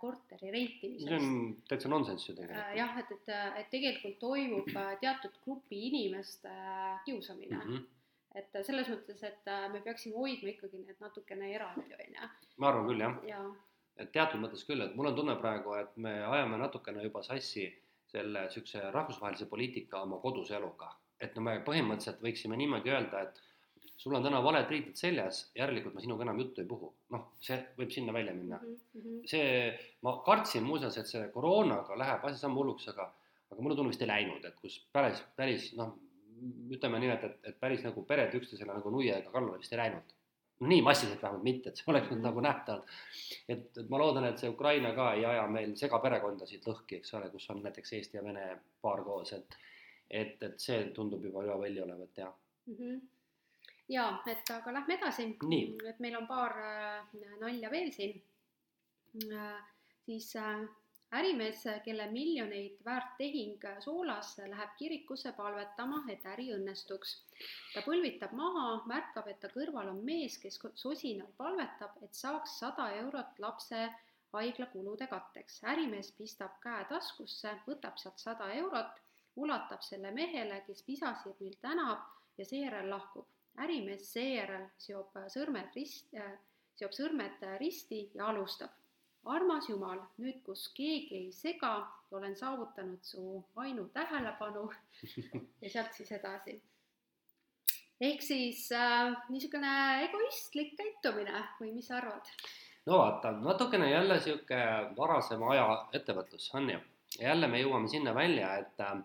S1: korteri rentimisest.
S2: see on täitsa nonsenss ju tegelikult.
S1: Äh, jah, et, et, et tegelikult toimub äh, teatud grupi inimeste kiusamine mm. -hmm et selles mõttes, et me peaksime hoidma ikkagi need natukene eraldi, on ju.
S2: ma arvan küll, jah ja. et teatud mõttes küll, et mul on tunne praegu, et me ajame natukene juba sassi selle niisuguse rahvusvahelise poliitika oma kodus eluga. et no me põhimõtteliselt võiksime niimoodi öelda, et sul on täna valed riided seljas, järelikult ma sinuga enam juttu ei puhu. noh, see võib sinna välja minna mm. -hmm. see, ma kartsin muuseas, et see koroonaga läheb asi sama hulluks, aga, aga mulle tundub, vist ei läinud, et kus päris, päris noh, ütleme nii, et, et, et päris nagu pered üksteisele nagu nuiaga kallale vist ei läinud nii massiliselt vähemalt mitte, et see oleks nüüd nagu nähtav. et, et ma loodan, et see Ukraina ka ei aja meil segaperekondasid lõhki, eks ole, kus on näiteks Eesti ja Vene paar koos, et et, et see tundub juba üle välja olevat, jah
S1: mm. -hmm ja et aga lähme edasi. et meil on paar äh, nalja veel siin äh,. siis äh, ärimees, kelle miljoneid väärt tehing Soolas läheb kirikusse palvetama, et äri õnnestuks. ta põlvitab maha, märkab, et ta kõrval on mees, kes sosinalt palvetab, et saaks sada eurot lapse haiglakulude katteks. ärimees pistab käe taskusse, võtab sealt sada eurot, ulatab selle mehele, kes pisasirmil tänab ja seejärel lahkub. ärimees seejärel seob sõrmed rist äh,, seob sõrmed risti ja alustab armas Jumal, nüüd, kus keegi ei sega, olen saavutanud su ainu tähelepanu ja sealt siis edasi. ehk siis äh, niisugune egoistlik käitumine või mis sa arvad?
S2: no vaata, natukene jälle sihuke varasema aja ettevõtlus on ju. jälle me jõuame sinna välja, et äh,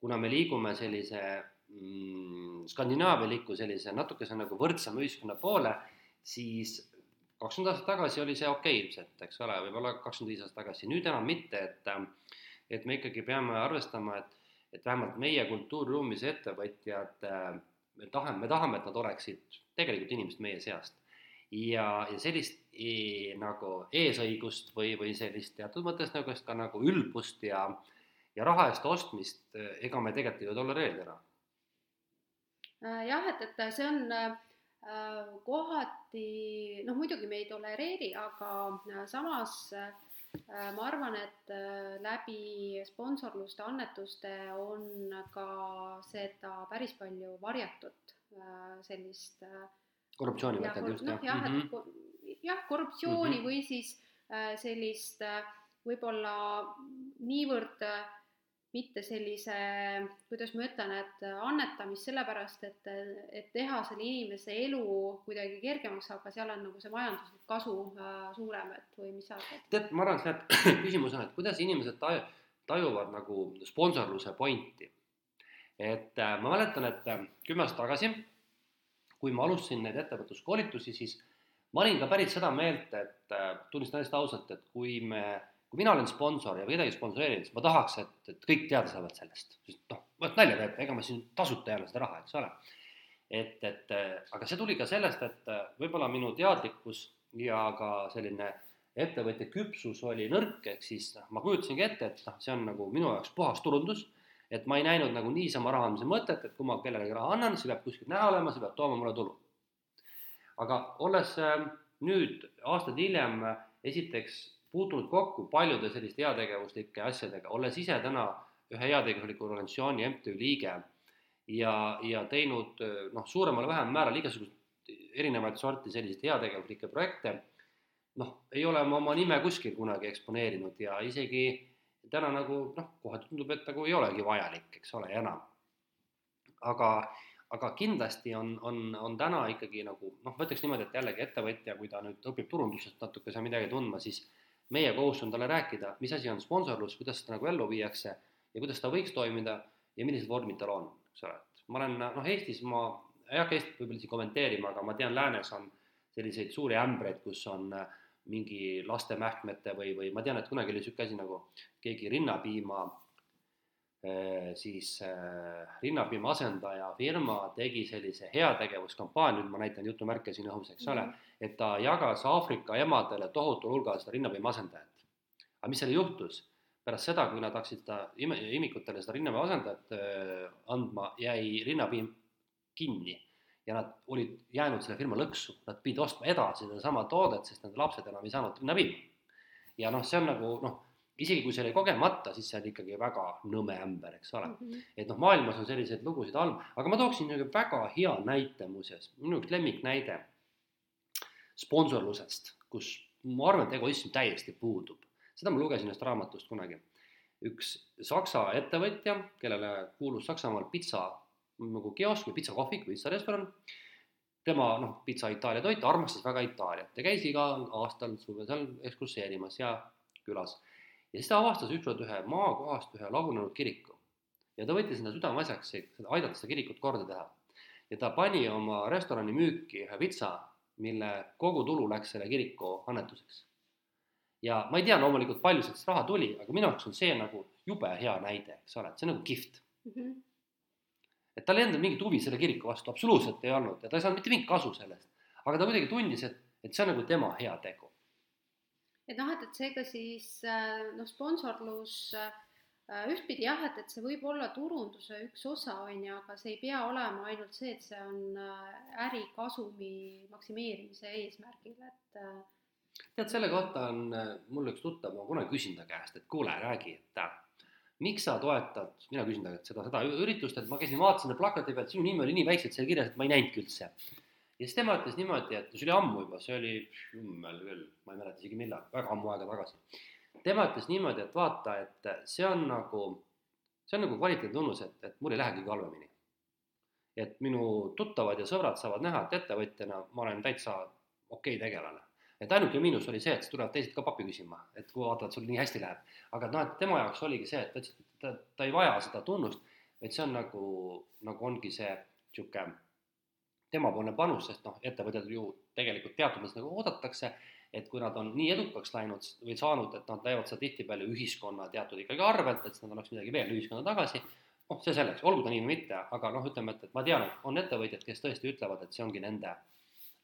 S2: kuna me liigume sellise mm, skandinaavialiku sellise natukese nagu võrdsema ühiskonna poole, siis kakskümmend aastat tagasi oli see okei okay, ilmselt, eks ole, võib-olla kakskümmend viis aastat tagasi, nüüd enam mitte, et et me ikkagi peame arvestama, et, et vähemalt meie kultuuriruumis ettevõtjad, me tahame, me tahame, et nad oleksid tegelikult inimesed meie seast ja, ja sellist e, nagu eesõigust või, või sellist teatud mõttes nagu ka nagu ülbust ja, ja raha eest ostmist, ega me tegelikult ei tolereeri ära.
S1: Äh, jah, et, et see on äh, kohati, noh muidugi me ei tolereeri, aga äh, samas äh, ma arvan, et äh, läbi sponsorluste, annetuste on ka seda päris palju varjatud äh, sellist äh,
S2: korruptsiooni mõtled just
S1: noh, jah, et mhm. jah, korruptsiooni mm -hmm. või siis äh, sellist äh, võib-olla niivõrd äh, mitte sellise, kuidas ma ütlen, et annetamist sellepärast, et, et teha selle inimese elu kuidagi kergemaks, aga seal on nagu see majanduslik kasu äh, suurem, et või mis sa arvad?
S2: tead, ma arvan, et küsimus on, et kuidas inimesed taju, tajuvad nagu sponsorluse pointi. et äh, ma mäletan, et äh, kümme aastat tagasi kui ma alustasin neid ettevõtluskoolitusi, siis ma olin ka päris seda meelt, et äh, tunnistan hästi ausalt, et kui me, kui mina olen sponsor ja kedagi sponsoreerin, siis ma tahaks, et, et kõik teada saavad sellest, sest noh, vot nalja teeb, ega ma siin tasuta ei anna seda raha, eks ole. et, et äh, aga see tuli ka sellest, et äh, võib-olla minu teadlikkus ja ka selline ettevõtja küpsus oli nõrk, ehk siis noh, ma kujutasingi ette, et noh, see on nagu minu jaoks puhas turundus et ma ei näinud nagu niisama raha andmise mõtet, et kui ma kellelegi raha annan, see peab kuskilt näha olema, see peab tooma mulle tulu. aga olles äh, nüüd aastaid hiljem esiteks puutunud kokku paljude selliste heategevuslike asjadega, olles ise täna ühe heategevusliku organisatsiooni MTÜ liige ja, ja teinud noh, suuremal või vähemal määral igasuguseid erinevaid sorti selliseid heategevuslikke projekte, noh, ei ole ma oma nime kuskil kunagi eksponeerinud ja isegi täna nagu noh, kohati tundub, et nagu ei olegi vajalik, eks ole, enam. aga, aga kindlasti on, on, on täna ikkagi nagu noh, ma ütleks niimoodi, et jällegi ettevõtja, kui ta nüüd õpib turundusest natuke seal midagi tundma, siis meie kohus on talle rääkida, mis asi on sponsorlus, kuidas seda nagu ellu viiakse ja kuidas ta võiks toimida ja millised vormid tal on, eks ole, et ma olen noh, Eestis ma ei hakka Eestit võib-olla siin kommenteerima, aga ma tean, läänes on selliseid suuri ämbreid, kus on äh, mingi lastemähkmete või, või ma tean, et kunagi oli niisugune asi nagu keegi rinnapiima eh, siis äh, rinnapiima asendaja firma tegi sellise heategevuskampaania, nüüd ma näitan jutumärke siin õhus, eks ole mm, -hmm. Et ta jagas Aafrika emadele tohutul hulgal seda rinnapiima asendajat. aga mis seal juhtus? pärast seda, kui nad hakkasid seda imikutele seda rinnapiima asendajat äh, andma, jäi rinnapiim kinni ja nad olid jäänud selle firma lõksu, nad pidid ostma edasi sedasama toodet, sest nende lapsed enam ei saanud linna viima. ja noh, see on nagu noh, isegi kui see oli kogemata, siis see on ikkagi väga nõme ämber, eks ole mm. -hmm. et noh, maailmas on selliseid lugusid all, aga ma tooksin niisugune väga hea näite muuseas, minu üks lemmiknäide sponsorlusest, kus ma arvan, et egoism täiesti puudub. seda ma lugesin ühest raamatust kunagi. üks Saksa ettevõtja, kellele kuulus Saksamaal pitsa nagu kiosk või pitsakohvik või pitsarestoran. tema noh, pitsa Itaalia toit, armastas väga Itaaliat ja käis igal aastal suvel seal ekskurseerimas ja külas. ja siis ta avastas ükskord ühe maakohast ühe lagunenud kiriku. ja ta võttis enda südameasjaks aidata seda kirikut korda teha. ja ta pani oma restorani müüki ühe pitsa, mille kogu tulu läks selle kiriku annetuseks. ja ma ei tea loomulikult, palju sellest raha tuli, aga minu jaoks on see nagu jube hea näide, eks ole, et see on nagu kihvt mm. -hmm et tal ei olnud mingit huvi selle kiriku vastu, absoluutselt ei olnud ja ta ei saanud mitte mingit kasu sellest. aga ta kuidagi tundis, et, et see on nagu tema heategu.
S1: et noh, et, et seega siis äh, noh, sponsorlus äh, ühtpidi jah, et, et see võib olla turunduse üks osa, on ju, aga see ei pea olema ainult see, et see on äh, ärikasumi maksimeerimise eesmärgil, et
S2: tead, selle kohta on mul üks tuttav, ma kunagi küsin ta käest, et kuule, räägi, et miks sa toetad, mina küsin ta käest seda, seda üritust, et ma käisin, vaatasin plakati pealt, sinu nimi oli nii väikselt seal kirjas, et ma ei näinudki üldse. ja siis tema ütles niimoodi, et see oli ammu juba, see oli jummel küll, ma ei mäleta isegi millal, väga ammu aega tagasi. Tema ütles niimoodi, et vaata, et see on nagu, see on nagu kvaliteeditunnus, et, et mul ei lähe kõige halvemini. et minu tuttavad ja sõbrad saavad näha, et ettevõtjana ma olen täitsa okei okay tegelane. et ainuke miinus oli see, et siis tulevad teised ka pappi küsima, et kui vaatavad, sul nii hästi läheb. aga noh, et tema jaoks oligi see, et ta ütles, et ta, ta ei vaja seda tunnust, et see on nagu, nagu ongi see niisugune temapoolne panus, sest noh, ettevõtjad ju tegelikult teatud mõttes nagu oodatakse, et kui nad on nii edukaks läinud või saanud, et nad teevad seda tihtipeale ühiskonna teatud ikkagi arvelt, et siis nad annaks midagi veel ühiskonda tagasi, noh, see selleks, olgu ta nii või mitte, aga noh, ütleme, et, et ma tean, et on ettevõtjad, kes tõesti ütlevad, et see ongi nende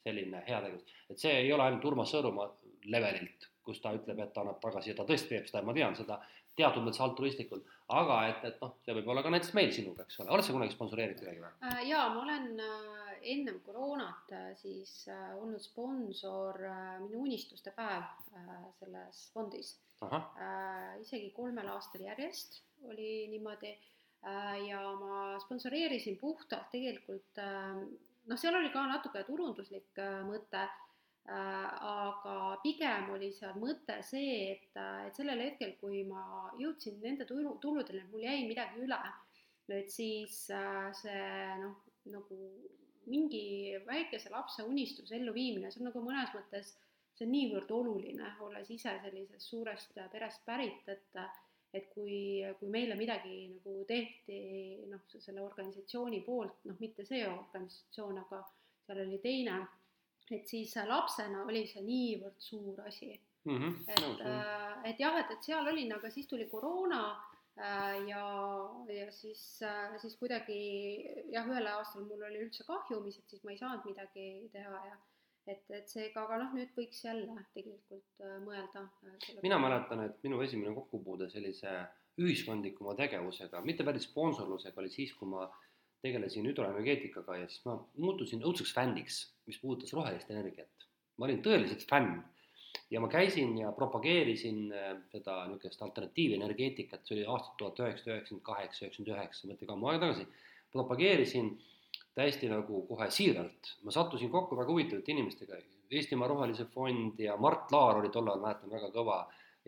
S2: selline heategevus, et see ei ole ainult Urmas Sõõrumaa levelilt, kus ta ütleb, et ta annab tagasi ja ta tõesti teeb seda ja ma tean seda teatud mõttes altruistlikult, aga et, et noh, see võib olla ka näiteks meil sinuga, eks ole, oled sa kunagi sponsoreerinud kedagi või?
S1: Äh, jaa, ma olen äh, ennem koroonat äh, siis olnud sponsor Minu unistuste päev selles fondis. isegi kolmel aastal järjest oli niimoodi ja ma sponsoreerisin puhtalt tegelikult noh, seal oli ka natuke turunduslik mõte aga pigem oli seal mõte see, et, et sellel hetkel, kui ma jõudsin nende tulu, tuludeni, et mul jäi midagi üle, et siis äh, see noh, nagu mingi väikese lapse unistuse elluviimine, see on nagu mõnes mõttes, see on niivõrd oluline, olles ise sellisest suurest perest pärit, et et kui, kui meile midagi nagu tehti noh, selle organisatsiooni poolt, noh, mitte see organisatsioon, aga seal oli teine et siis lapsena oli see niivõrd suur asi
S2: mm. -hmm.
S1: et no,, et jah, et, et seal olin, aga siis tuli koroona äh, ja, ja siis, äh, siis kuidagi jah, ühel aastal mul oli üldse kahjumis, et siis ma ei saanud midagi teha ja et, et seega, aga noh, nüüd võiks jälle tegelikult mõelda.
S2: mina mäletan, et minu esimene kokkupuude sellise ühiskondlikuma tegevusega, mitte päris sponsorlusega, oli siis, kui ma tegelesin hüdroenergeetikaga ja siis ma muutusin õudseks fänniks, mis puudutas rohelist energiat. ma olin tõeliselt fänn ja ma käisin ja propageerisin äh, seda niisugust alternatiivenergeetikat, see oli aastat tuhat üheksasada üheksakümmend kaheksa, üheksakümmend üheksa, mõtlege ammu aega tagasi, propageerisin täiesti nagu kohe siiralt, ma sattusin kokku väga huvitavate inimestega, Eestimaa Rohelise Fond ja Mart Laar oli tollal, mäletan, väga kõva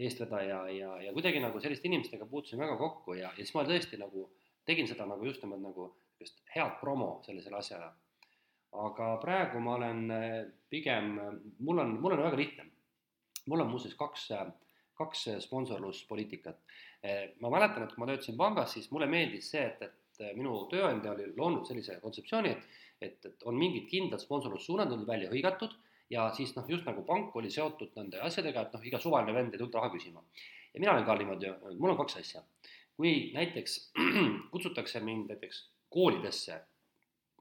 S2: eestvedaja ja, ja kuidagi nagu selliste inimestega puutusin väga kokku ja, ja siis ma tõesti nagu tegin seda nagu just nimelt nagu niisugust head promo sellisele asjale. aga praegu ma olen eh, pigem, mul on, mul on väga lihtne. mul on muuseas kaks, kaks sponsorluspoliitikat. Eh, ma mäletan, et kui ma töötasin pangas, siis mulle meeldis see, et, et minu tööandja oli loonud sellise kontseptsiooni, et, et, et on mingid kindlad sponsorlussuunad, on välja hõigatud ja siis noh, just nagu pank oli seotud nende asjadega, et noh, iga suvaline vend ei tulnud raha küsima. ja mina olen ka niimoodi, mul on kaks asja. kui näiteks kutsutakse mind näiteks koolidesse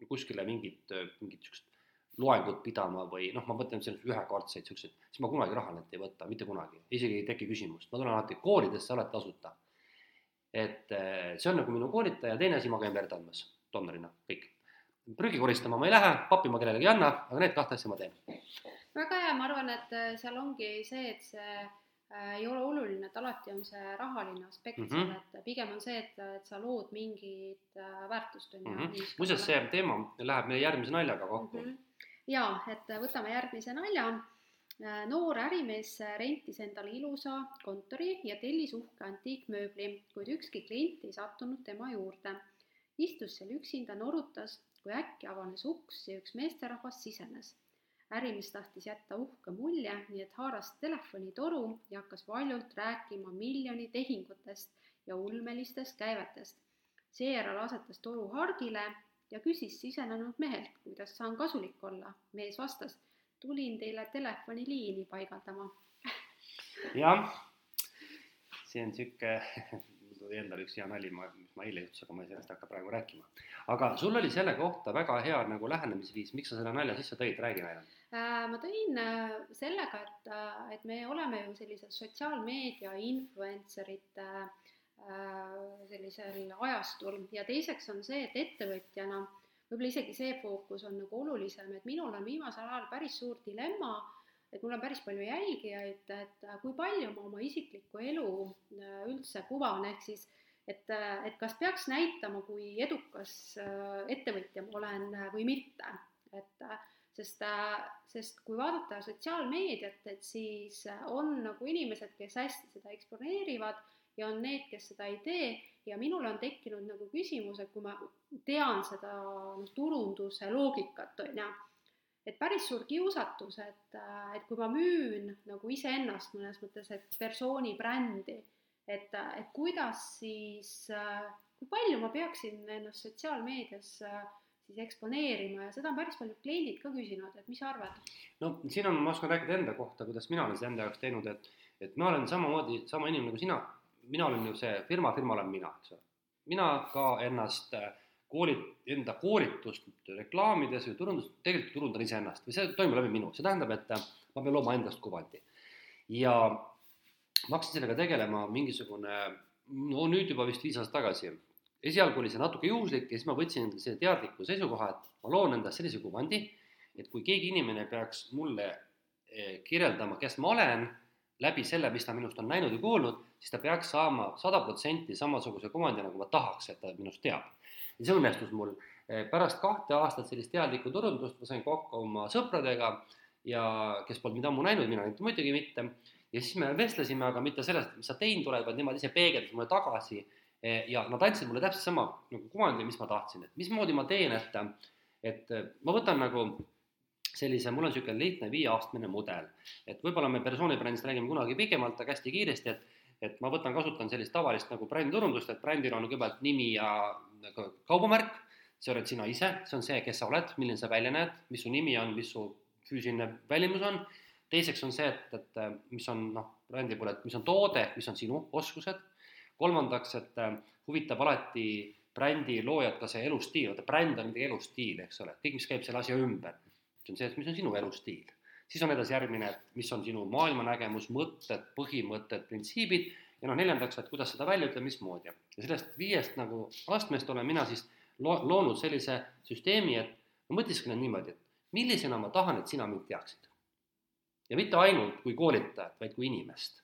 S2: kuskile mingit, mingit niisugust loengut pidama või noh, ma mõtlen selliseid ühekordseid niisuguseid, siis ma kunagi raha neilt ei võta, mitte kunagi, isegi ei teki küsimust, ma tulen alati koolidesse, alati tasuta. et eh, see on nagu minu koolitaja, teine asi, ma käin verd andmas donorina, kõik. prügi koristama ma ei lähe, pappi ma kellelegi ei anna, aga need kahte asja ma teen.
S1: väga hea, ma arvan, et eh, seal ongi see, et see ei ole oluline, et alati on see rahaline aspekt mm -hmm. seal, et pigem on see, et, et sa lood mingit äh, väärtust, on ju.
S2: Mhm. muuseas, see teema läheb meie järgmise naljaga kokku mm. -hmm.
S1: jaa, et võtame järgmise nalja. Äh, noor ärimees rentis endale ilusa kontori ja tellis uhke antiikmööbli, kuid ükski klient ei sattunud tema juurde. istus seal üksinda, norutas, kui äkki avanes uks ja üks meesterahvas sisenes ärimees tahtis jätta uhke mulje, nii et haaras telefonitoru ja hakkas valjult rääkima miljoni tehingutest ja ulmelistest käivetest. seejärel asetas toru hargile ja küsis sisenenud mehelt, kuidas saan kasulik olla. mees vastas, tulin teile telefoniliini paigaldama
S2: jah, see on niisugune mul endal üks hea nali, ma, mis ma eile juhtus, aga ma ei sellest hakka praegu rääkima. aga sul oli selle kohta väga hea nagu lähenemisviis, miks sa selle nalja sisse tõid, räägi meile.
S1: Ma tõin äh, sellega, et, äh, et me oleme ju sellised sotsiaalmeedia influencerite äh, sellisel ajastul. Ja teiseks on see, et ettevõtjana võib-olla isegi see fookus on nagu olulisem, et minul on viimasel ajal päris suur dilemma et mul on päris palju jälgijaid, et kui palju ma oma isiklikku elu äh, üldse kuvan, ehk siis et, äh, et kas peaks näitama, kui edukas äh, ettevõtja ma olen või mitte, et sest, sest kui vaadata sotsiaalmeediat, et siis on nagu inimesed, kes hästi seda eksponeerivad ja on need, kes seda ei tee. Ja minul on tekkinud nagu küsimus, et kui ma tean seda noh, turunduse loogikat, on ju et päris suur kiusatus, et, äh, et kui ma müün nagu iseennast mõnes mõttes, et persooni brändi, et, et kuidas siis, kui palju ma peaksin ennast sotsiaalmeedias siis eksponeerima ja seda on päris paljud kliendid ka küsinud, et mis sa arvad?
S2: no siin on, ma oskan rääkida enda kohta, kuidas mina olen seda enda jaoks teinud, et, et ma olen samamoodi sama inimene nagu sina, mina olen ju see firma, firma olen mina, eks ole. mina ka ennast äh, koolit-, enda koolitust reklaamides või turundus, tegelikult turundan iseennast või see toimub läbi minu, see tähendab, et äh, ma pean looma endast kuvandi. ja ma hakkasin sellega tegelema mingisugune, no nüüd juba vist viis aastat tagasi. Esialgu oli see natuke juhuslik ja siis ma võtsin endale selle teadliku seisukoha, et ma loon endast sellise kuvandi, et kui keegi inimene peaks mulle eh, kirjeldama, kes ma olen, läbi selle, mis ta minust on näinud ja kuulnud, siis ta peaks saama sada protsenti samasuguse kuvandi, nagu ma tahaks, et ta minust teab. ja see õnnestus mul. Eh, pärast kahte aastat sellist teadlikku turundust ma sain kokku oma sõpradega ja kes polnud mind ammu näinud, mina muidugi mitte. ja siis me vestlesime, aga mitte sellest, mis sa teinud oled, vaid nemad ise peegeldasid mulle tagasi. Eh, ja nad andsid mulle täpselt sama nagu kuvandi, mis ma tahtsin, et mismoodi ma teen, et, et ma võtan nagu sellise, mul on niisugune lihtne viieastmene mudel, et võib-olla me persoonibrändist räägime kunagi pikemalt, aga hästi kiiresti, et et ma võtan, kasutan sellist tavalist nagu bränditurundust, et brändil on kõigepealt nimi ja nagu kaubamärk, see oled sina ise, see on see, kes sa oled, milline sa välja näed, mis su nimi on, mis su füüsiline välimus on, teiseks on see, et, et mis on noh, brändi puhul, et mis on toode, mis on sinu oskused, kolmandaks, et huvitab alati brändi loojat ka see elustiil, vaata bränd on midagi elustiil, eks ole, kõik, mis käib selle asja ümber. see on see, et mis on sinu elustiil siis on edasi järgmine, et mis on sinu maailmanägemus, mõtted, põhimõtted, printsiibid ja noh, neljandaks, et kuidas seda välja ütelda, mismoodi. ja sellest viiest nagu astmest olen mina siis lo-, loonud sellise süsteemi, et ma mõtisklen niimoodi, et millisena ma tahan, et sina mind teaksid. ja mitte ainult kui koolitajat, vaid kui inimest.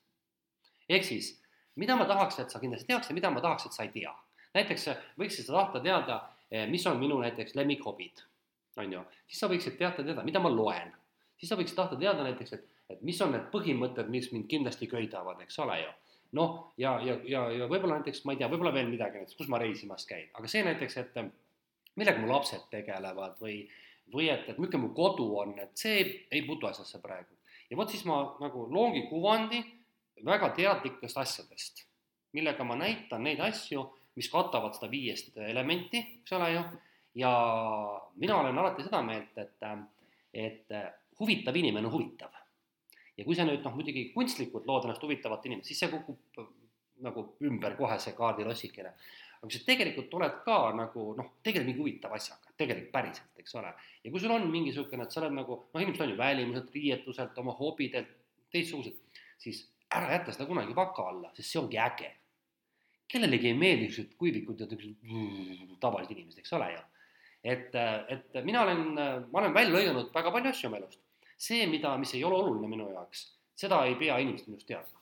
S2: ehk siis, mida ma tahaks, et sa kindlasti teaks ja mida ma tahaks, et sa ei tea. näiteks võiksid sa tahta teada, eh, mis on minu näiteks lemmikhobid, on ju, siis sa võiksid teada teada, mida ma loen siis sa võiks tahta teada näiteks, et, et mis on need põhimõtted, mis mind kindlasti köidavad, eks ole ju. noh, ja, ja, ja, ja võib-olla näiteks, ma ei tea, võib-olla veel midagi näiteks, kus ma reisimas käin, aga see näiteks, et millega mu lapsed tegelevad või, või et, et milline mu kodu on, et see ei, ei puutu asjasse praegu. ja vot siis ma nagu loongi kuvandi väga teadlikest asjadest, millega ma näitan neid asju, mis katavad seda viiest elementi, eks ole ju, ja mina olen alati seda meelt, et, et huvitav inimene on huvitav. ja kui sa nüüd noh, muidugi kunstlikult lood ennast huvitavat inimest, siis see kukub äh, nagu ümber kohe see kaardilossikene. aga kui sa tegelikult oled ka nagu noh, tegeled mingi huvitava asjaga, tegelikult päriselt, eks ole. ja kui sul on mingisugune, et sa oled nagu noh, inimesed on ju välimuselt, riietuselt, oma hobidelt, teistsugused, siis ära jäta seda kunagi vaka alla, sest see ongi äge. kellelegi ei meeldi niisugused kuivikud ja niisugused tavalised inimesed, eks ole ju. et, et mina olen, ma olen välja lõiganud väga palju asju oma elust see, mida, mis ei ole oluline minu jaoks, seda ei pea inimesed minust teadma.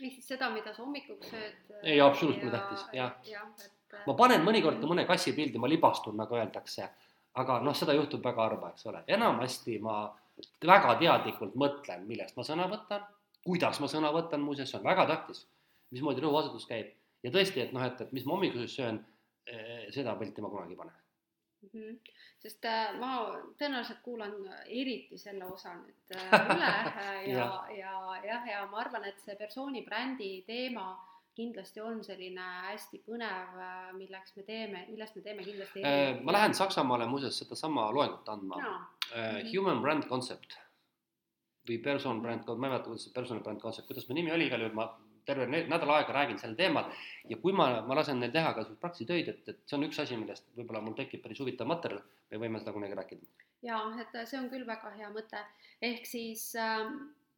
S1: ehk siis seda, mida sa hommikuks sööd.
S2: ei, absoluutselt pole tähtis, jah ja, ja. Et... ma panen mõnikord ka mõne kassi pildi, ma libastun, nagu öeldakse, aga noh, seda juhtub väga harva, eks ole, enamasti ma väga teadlikult mõtlen, millest ma sõna võtan, kuidas ma sõna võtan, muuseas, see on väga tähtis, mismoodi rõhuasetus käib ja tõesti, et noh, et, et mis ma hommikuses söön, eh, seda pilti ma kunagi ei pane
S1: mm. -hmm. sest äh, ma tõenäoliselt kuulan eriti selle osa nüüd äh, üle äh, ja, ja, ja jah, ja ma arvan, et see persooni brändi teema kindlasti on selline hästi põnev, äh, milleks me teeme, millest me teeme kindlasti
S2: äh,. ma lähen Saksamaale muuseas sedasama loengut andma no.. Uh, human brand concept või person brand, ma ei mäleta, kuidas see personal brand concept, kuidas mu nimi oli, igal juhul ma terve nädal aega räägin sel teemal. Ja kui ma, ma lasen neil teha ka praktilisi töid, et, et see on üks asi, millest võib-olla mul tekib päris huvitav materjal, me võime seda kunagi rääkida.
S1: jaa, et see on küll väga hea mõte, ehk siis äh,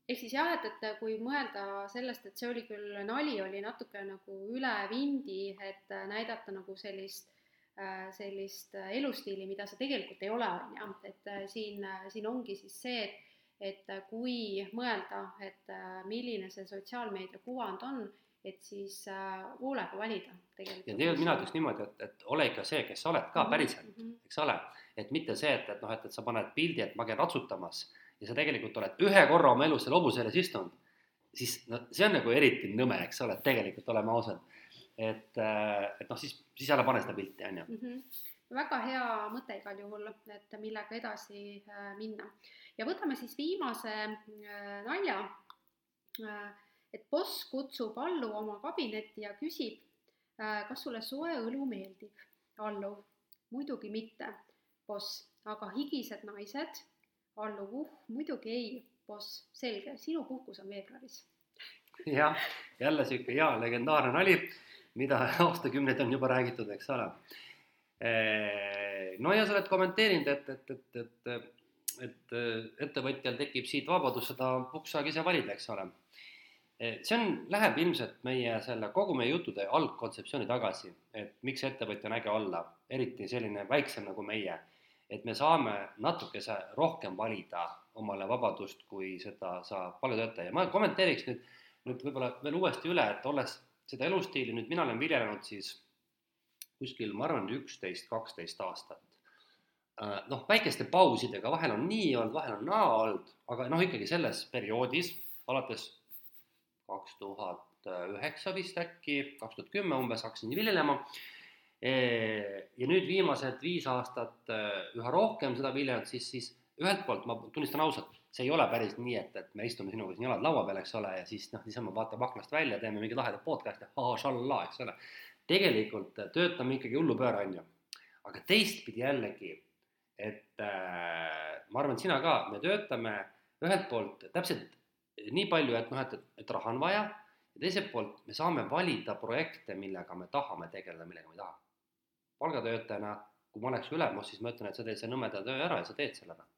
S1: ehk siis jah, et, et kui mõelda sellest, et see oli küll, nali oli natuke nagu üle vindi, et näidata nagu sellist äh, sellist elustiili, mida see tegelikult ei ole, on ju, et siin, siin ongi siis see, et et äh, kui mõelda, et äh, milline see sotsiaalmeedia kuvand on, et siis äh, hoolega valida
S2: tegelikult. ja tegelikult mina ütleks niimoodi, et, et ole ikka see, kes sa oled ka mhm, päriselt mm, -hmm. eks ole, et mitte see, et, et noh, et, et sa paned pildi, et ma käin ratsutamas ja sa tegelikult oled ühe korra oma elus seal hobuseles istunud, siis no see on nagu eriti nõme, eks ole, et tegelikult oleme ausad. et, et noh, siis, siis ära pane seda pilti, on ju
S1: mhm väga hea mõte igal juhul, et millega edasi minna. Ja võtame siis viimase äh, nalja. et boss kutsub allu oma kabinetti ja küsib, kas sulle soe õlu meeldib? alluv, muidugi mitte, boss, aga higised naised? alluv, uh, muidugi ei, boss, selge, sinu puhkus on veebruaris
S2: jah, jälle sihuke hea legendaarne nali, mida aastakümneid on juba räägitud, eks ole. no ja sa oled kommenteerinud, et, et, et, et, et ettevõtjal tekib siit vabadus seda puksaga ise valida, eks ole. see on, läheb ilmselt meie selle, kogu meie juttude algkontseptsiooni tagasi, et miks ettevõtja on äge olla, eriti selline väiksem nagu meie. et me saame natukese rohkem valida omale vabadust, kui seda saab palgatöötaja. ma kommenteeriks nüüd nüüd võib-olla veel uuesti üle, et olles seda elustiili nüüd mina olen viljelenud siis kuskil, ma arvan, üksteist, kaksteist aastat. Äh, noh, väikeste pausidega, vahel on nii olnud, vahel on naa olnud, aga noh, ikkagi selles perioodis alates kaks tuhat üheksa vist äkki, kaks tuhat kümme umbes hakkasin viljelema. ja nüüd viimased viis aastat äh, üha rohkem seda viljelenud, siis, siis ühelt poolt ma tunnistan ausalt see ei ole päris nii, et, et me istume sinuga siin jalad laua peal, eks ole, ja siis noh, niisama vaatame aknast välja, teeme mingi lahedat podcast'i, ha-šallaa, eks ole. tegelikult töötame ikkagi hullupööra, on ju. aga teistpidi jällegi, et äh, ma arvan, et sina ka, me töötame ühelt poolt täpselt nii palju, et noh, et, et raha on vaja ja teiselt poolt me saame valida projekte, millega me tahame tegeleda, millega me ei taha. palgatöötajana, kui ma oleks ülemus, siis ma ütlen, et sa teed selle nõmeda töö ära ja sa teed selle ära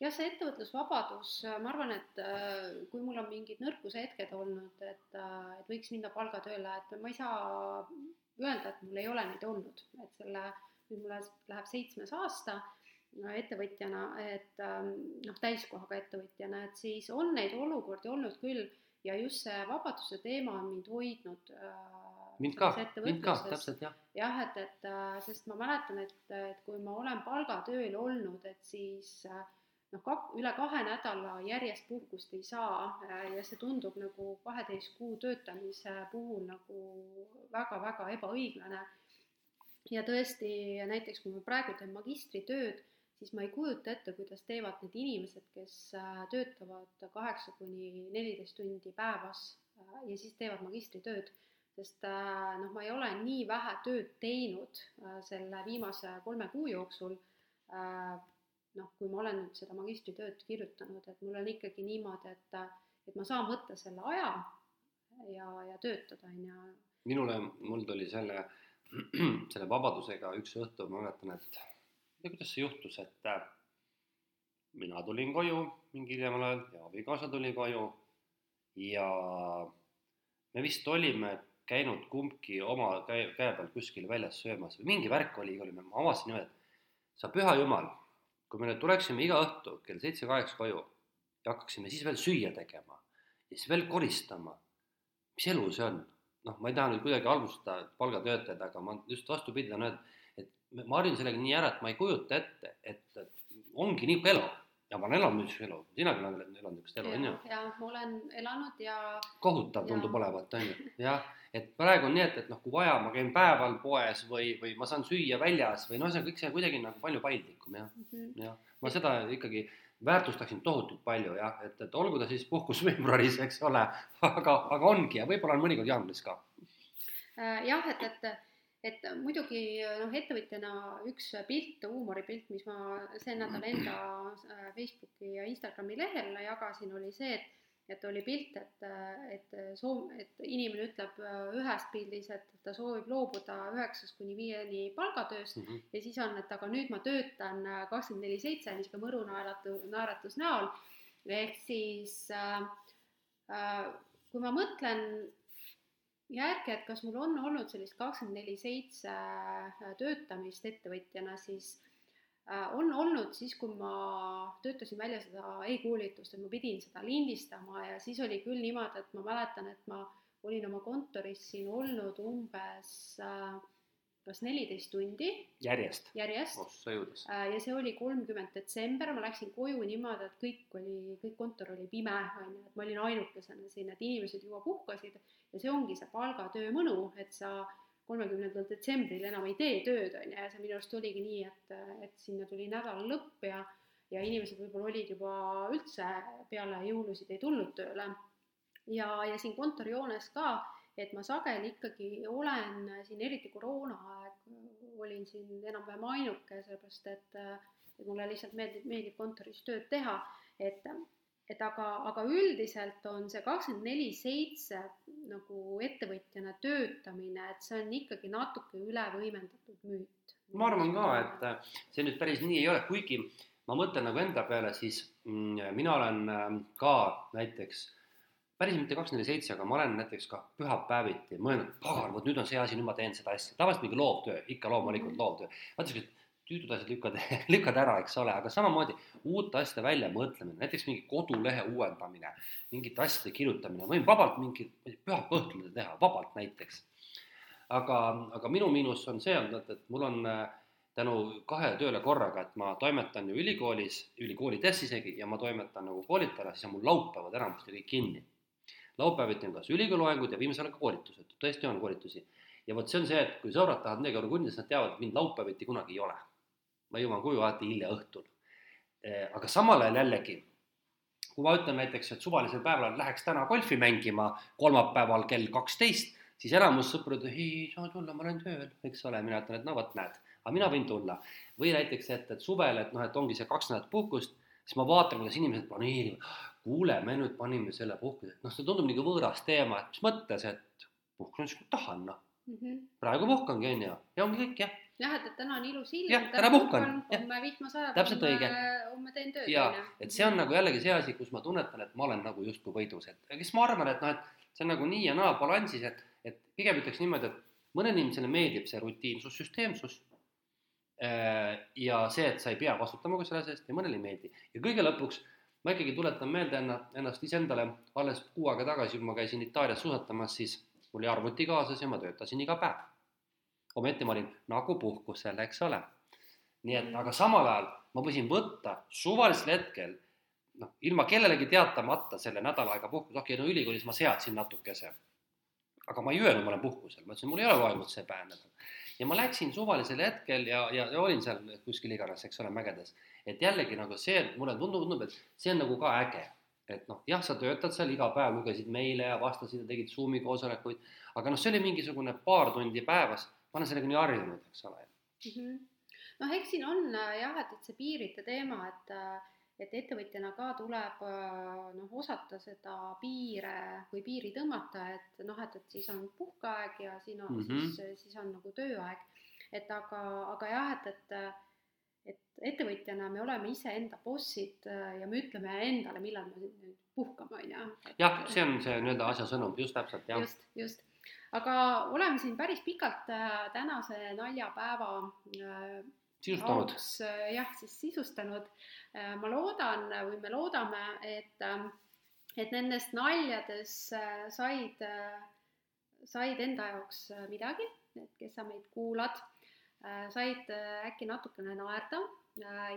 S1: jah, see ettevõtlusvabadus, ma arvan, et äh, kui mul on mingid nõrkuse hetked olnud, et, äh, et võiks minna palgatööle, et ma ei saa öelda, et mul ei ole neid olnud, et selle, nüüd mul läheb seitsmes aasta ettevõtjana, et ähm, noh, täiskohaga ettevõtjana, et siis on neid olukordi olnud küll ja just see vabaduse teema on mind hoidnud
S2: äh, mind ka, mind ka, täpselt jah.
S1: jah, et, et sest ma mäletan, et, et kui ma olen palgatööl olnud, et siis äh, noh, kak-, üle kahe nädala järjest puhkust ei saa äh, ja see tundub nagu kaheteist kuu töötamise puhul nagu väga-väga ebaõiglane. Ja tõesti, näiteks kui ma praegu teen magistritööd, siis ma ei kujuta ette, kuidas teevad need inimesed, kes äh, töötavad kaheksa kuni neliteist tundi päevas äh, ja siis teevad magistritööd, sest noh, ma ei ole nii vähe tööd teinud selle viimase kolme kuu jooksul noh, kui ma olen nüüd seda magistritööd kirjutanud, et mul on ikkagi niimoodi, et, et ma saan võtta selle aja ja, ja töötada, on ju.
S2: minule, mul tuli selle, selle vabadusega üks õhtu, ma mäletan, et ma ei tea, kuidas see juhtus, et äh, mina tulin koju mingi hiljemal ajal ja abikaasa tuli koju ja me vist olime käinud kumbki oma käe, käe peal kuskil väljas söömas või mingi värk oli, olime, ma avastasin niimoodi, et sa püha jumal kui me nüüd tuleksime iga õhtu kell seitse-kaheksa koju ja hakkaksime siis veel süüa tegema ja siis veel koristama, mis elu see on? Noh, ma ei taha nüüd kuidagi halvustada palgatöötajaid, aga ma just vastupidi tahan öelda, et ma harjun sellega nii ära, et ma ei kujuta ette, et, et ongi niisugune elu ja ma olen elanud niisugust elu, sinagi oled elanud niisugust elu, on ju?
S1: jah, ma olen elanud ja
S2: kohutav tundub olevat, on ju, jah et praegu on nii, et, et noh, kui vaja, ma käin päeval poes või, või ma saan süüa väljas või noh, see on kõik see kuidagi nagu palju paindlikum jah mm -hmm., jah. ma seda ikkagi väärtustaksin tohutult palju jah, et, et olgu ta siis puhkus veebruaris, eks ole, aga, aga ongi ja võib-olla on mõnikord jaanuaris ka.
S1: Äh, jah, et, et, et muidugi noh, ettevõtjana üks pilt, huumoripilt, mis ma see nädal enda äh, Facebooki ja Instagrami lehel jagasin, oli see, et et oli pilt, et, et soov, et inimene ütleb äh, ühes pildis, et ta soovib loobuda üheksast kuni viieni palgatööst mm -hmm. ja siis on, et aga nüüd ma töötan äh, kakskümmend neli seitse, niisugune mõru naeratu, naeratus näol. ehk siis äh, äh, kui ma mõtlen järgi, et kas mul on olnud sellist kakskümmend neli seitse töötamist ettevõtjana, siis Äh, on olnud siis, kui ma töötasin välja seda e-koolitust, et ma pidin seda lindistama ja siis oli küll niimoodi, et ma mäletan, et ma olin oma kontoris siin olnud umbes äh, kas neliteist tundi.
S2: järjest?
S1: järjest.
S2: ossa jõudes.
S1: Äh, ja see oli kolmkümmend detsember, ma läksin koju niimoodi, et kõik oli, kõik kontor oli pime, on ju, et ma olin ainukesena siin, et inimesed juba puhkasid ja see ongi see palgatöö mõnu, et sa kolmekümnendal detsembril enam ei tee tööd, on ju, ja see minu arust oligi nii, et, et sinna tuli nädala lõpp ja ja inimesed võib-olla olid juba üldse peale jõulusid ei tulnud tööle. ja, ja siin kontorihoones ka, et ma sageli ikkagi olen siin, eriti koroonaaeg, olin siin enam-vähem ainuke, sellepärast et, et mulle lihtsalt meeldib, meeldib kontoris tööd teha, et et aga, aga üldiselt on see kakskümmend neli seitse nagu ettevõtjana töötamine, et see on ikkagi natuke üle võimendatud müüt.
S2: ma arvan ka, et äh, see nüüd päris nii ei ole, kuigi ma mõtlen nagu enda peale, siis mm, mina olen ähm, ka näiteks päris mitte kakskümmend neli seitse, aga ma olen näiteks ka pühapäeviti mõelnud, pagan, vot nüüd on see asi, nüüd ma teen seda asja, tavaliselt mingi loovtöö, ikka loomulikult mhm. loovtöö. vaata siuksed tüütud asjad lükkad, lükkad ära, eks ole, aga samamoodi uute asjade väljamõtlemine, näiteks mingi kodulehe uuendamine, mingite asjade kirjutamine, võin vabalt mingi pühapäeva õhtul teha, vabalt näiteks. aga, aga minu miinus on see olnud, et mul on äh, tänu kahe tööle korraga, et ma toimetan ju ülikoolis, ülikoolides isegi ja ma toimetan nagu koolitajana, siis on mul laupäevad enamasti kõik kinni. laupäeviti on kas ülikooliloengud ja viimasel ajal ka koolitused, tõesti on koolitusi. ja vot see on see, et kui sõbrad tahavad midagi olla kunnis, nad teavad, et mind laupäeviti kunagi ei ole ma jõuan koju alati hilja õhtul. Eh, aga samal ajal jällegi, kui ma ütlen näiteks, et suvalisel päeval läheks täna golfi mängima kolmapäeval kell kaksteist, siis enamus sõpru ütleb, ei saa tulla, ma olen tööl, eks ole, mina ütlen, et no vot, näed, aga mina võin tulla. või näiteks, et, et suvel, et noh, et ongi see kaks nädalat puhkust, siis ma vaatan, kuidas inimesed planeerivad, kuule, me nüüd panime selle puhkuse, noh, see tundub nagu võõras teema, et mis mõttes, et puhkan siis, kui tahan, noh mm -hmm.. praegu puhkangi, on ju, ja ongi kõik, jah
S1: jah, et, et täna on ilus ilm.
S2: jah, täna puhkan.
S1: homme vihma sajab.
S2: täpselt õige.
S1: homme teen tööd.
S2: ja, et see on nagu jällegi see asi, kus ma tunnetan, et ma olen nagu justkui võidus, et kes ma arvan, et noh, et see on nagu nii ja naa balansis, et, et pigem ütleks niimoodi, et mõnele inimesele meeldib see rutiinsus, süsteemsus. Äh, ja see, et sa ei pea vastutama ka selle eest ja mõnele ei meeldi ja kõige lõpuks ma ikkagi tuletan meelde ennast, ennast iseendale, alles kuu aega tagasi, kui ma käisin Itaalias suusatamas, siis mul oli arvuti kaasas ja ma töötasin iga päev ometi ma olin nagu puhkusel, eks ole. nii et, aga samal ajal ma võisin võtta suvalisel hetkel noh, ilma kellelegi teatamata selle nädal aega puhkust, okei okay,, no ülikoolis ma seadsin natukese. aga ma ei öelnud, ma olen puhkusel, ma ütlesin, mul ei ole loengut see päev nädal. ja ma läksin suvalisel hetkel ja, ja, ja olin seal kuskil iganes, eks ole, mägedes. et jällegi nagu see, mulle tundub, tundub, et see on nagu ka äge. et noh, jah, sa töötad seal iga päev, lugesid meile ja vastasid ja tegid Zoomi koosolekuid, aga noh, see oli mingisugune paar tundi päevas ma olen sellega nii harjunud, eks ole mm.
S1: -hmm. noh, eks siin on äh, jah, et, et see piiride teema, et äh, et ettevõtjana ka tuleb äh, noh, osata seda piire või piiri tõmmata, et noh, et, et siis on puhkeaeg ja siin on mm -hmm. siis, siis on nagu tööaeg. et aga, aga jah, et, et et ettevõtjana me oleme iseenda bossid ja me ütleme endale, millal me nüüd puhkame, on ju.
S2: jah, see on see nii-öelda asja sõnum, just täpselt, jah.
S1: just, just aga oleme siin päris pikalt äh, tänase naljapäeva
S2: äh, sisustanud.
S1: Äh, jah, siis sisustanud. ma loodan või me loodame, et, et nendest naljadest said, said enda jaoks midagi, et kes sa meid kuulad, said äkki natukene naerda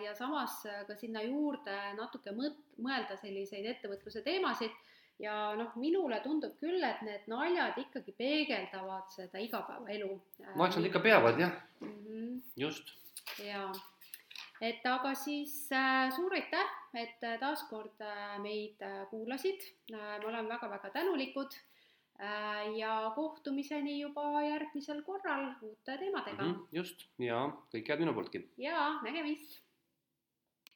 S1: ja samas ka sinna juurde natuke mõt-, mõelda selliseid ettevõtluse teemasid ja noh, minule tundub küll, et need naljad ikkagi peegeldavad seda igapäevaelu.
S2: ma eks nad ikka peavad jah mm, -hmm. just.
S1: jaa, et aga siis äh, suur aitäh, et äh, taaskord äh, meid äh, kuulasid äh,, me oleme väga-väga tänulikud äh, ja kohtumiseni juba järgmisel korral uute teemadega mm.
S2: -hmm, just ja kõike head minu pooltki.
S1: ja nägemist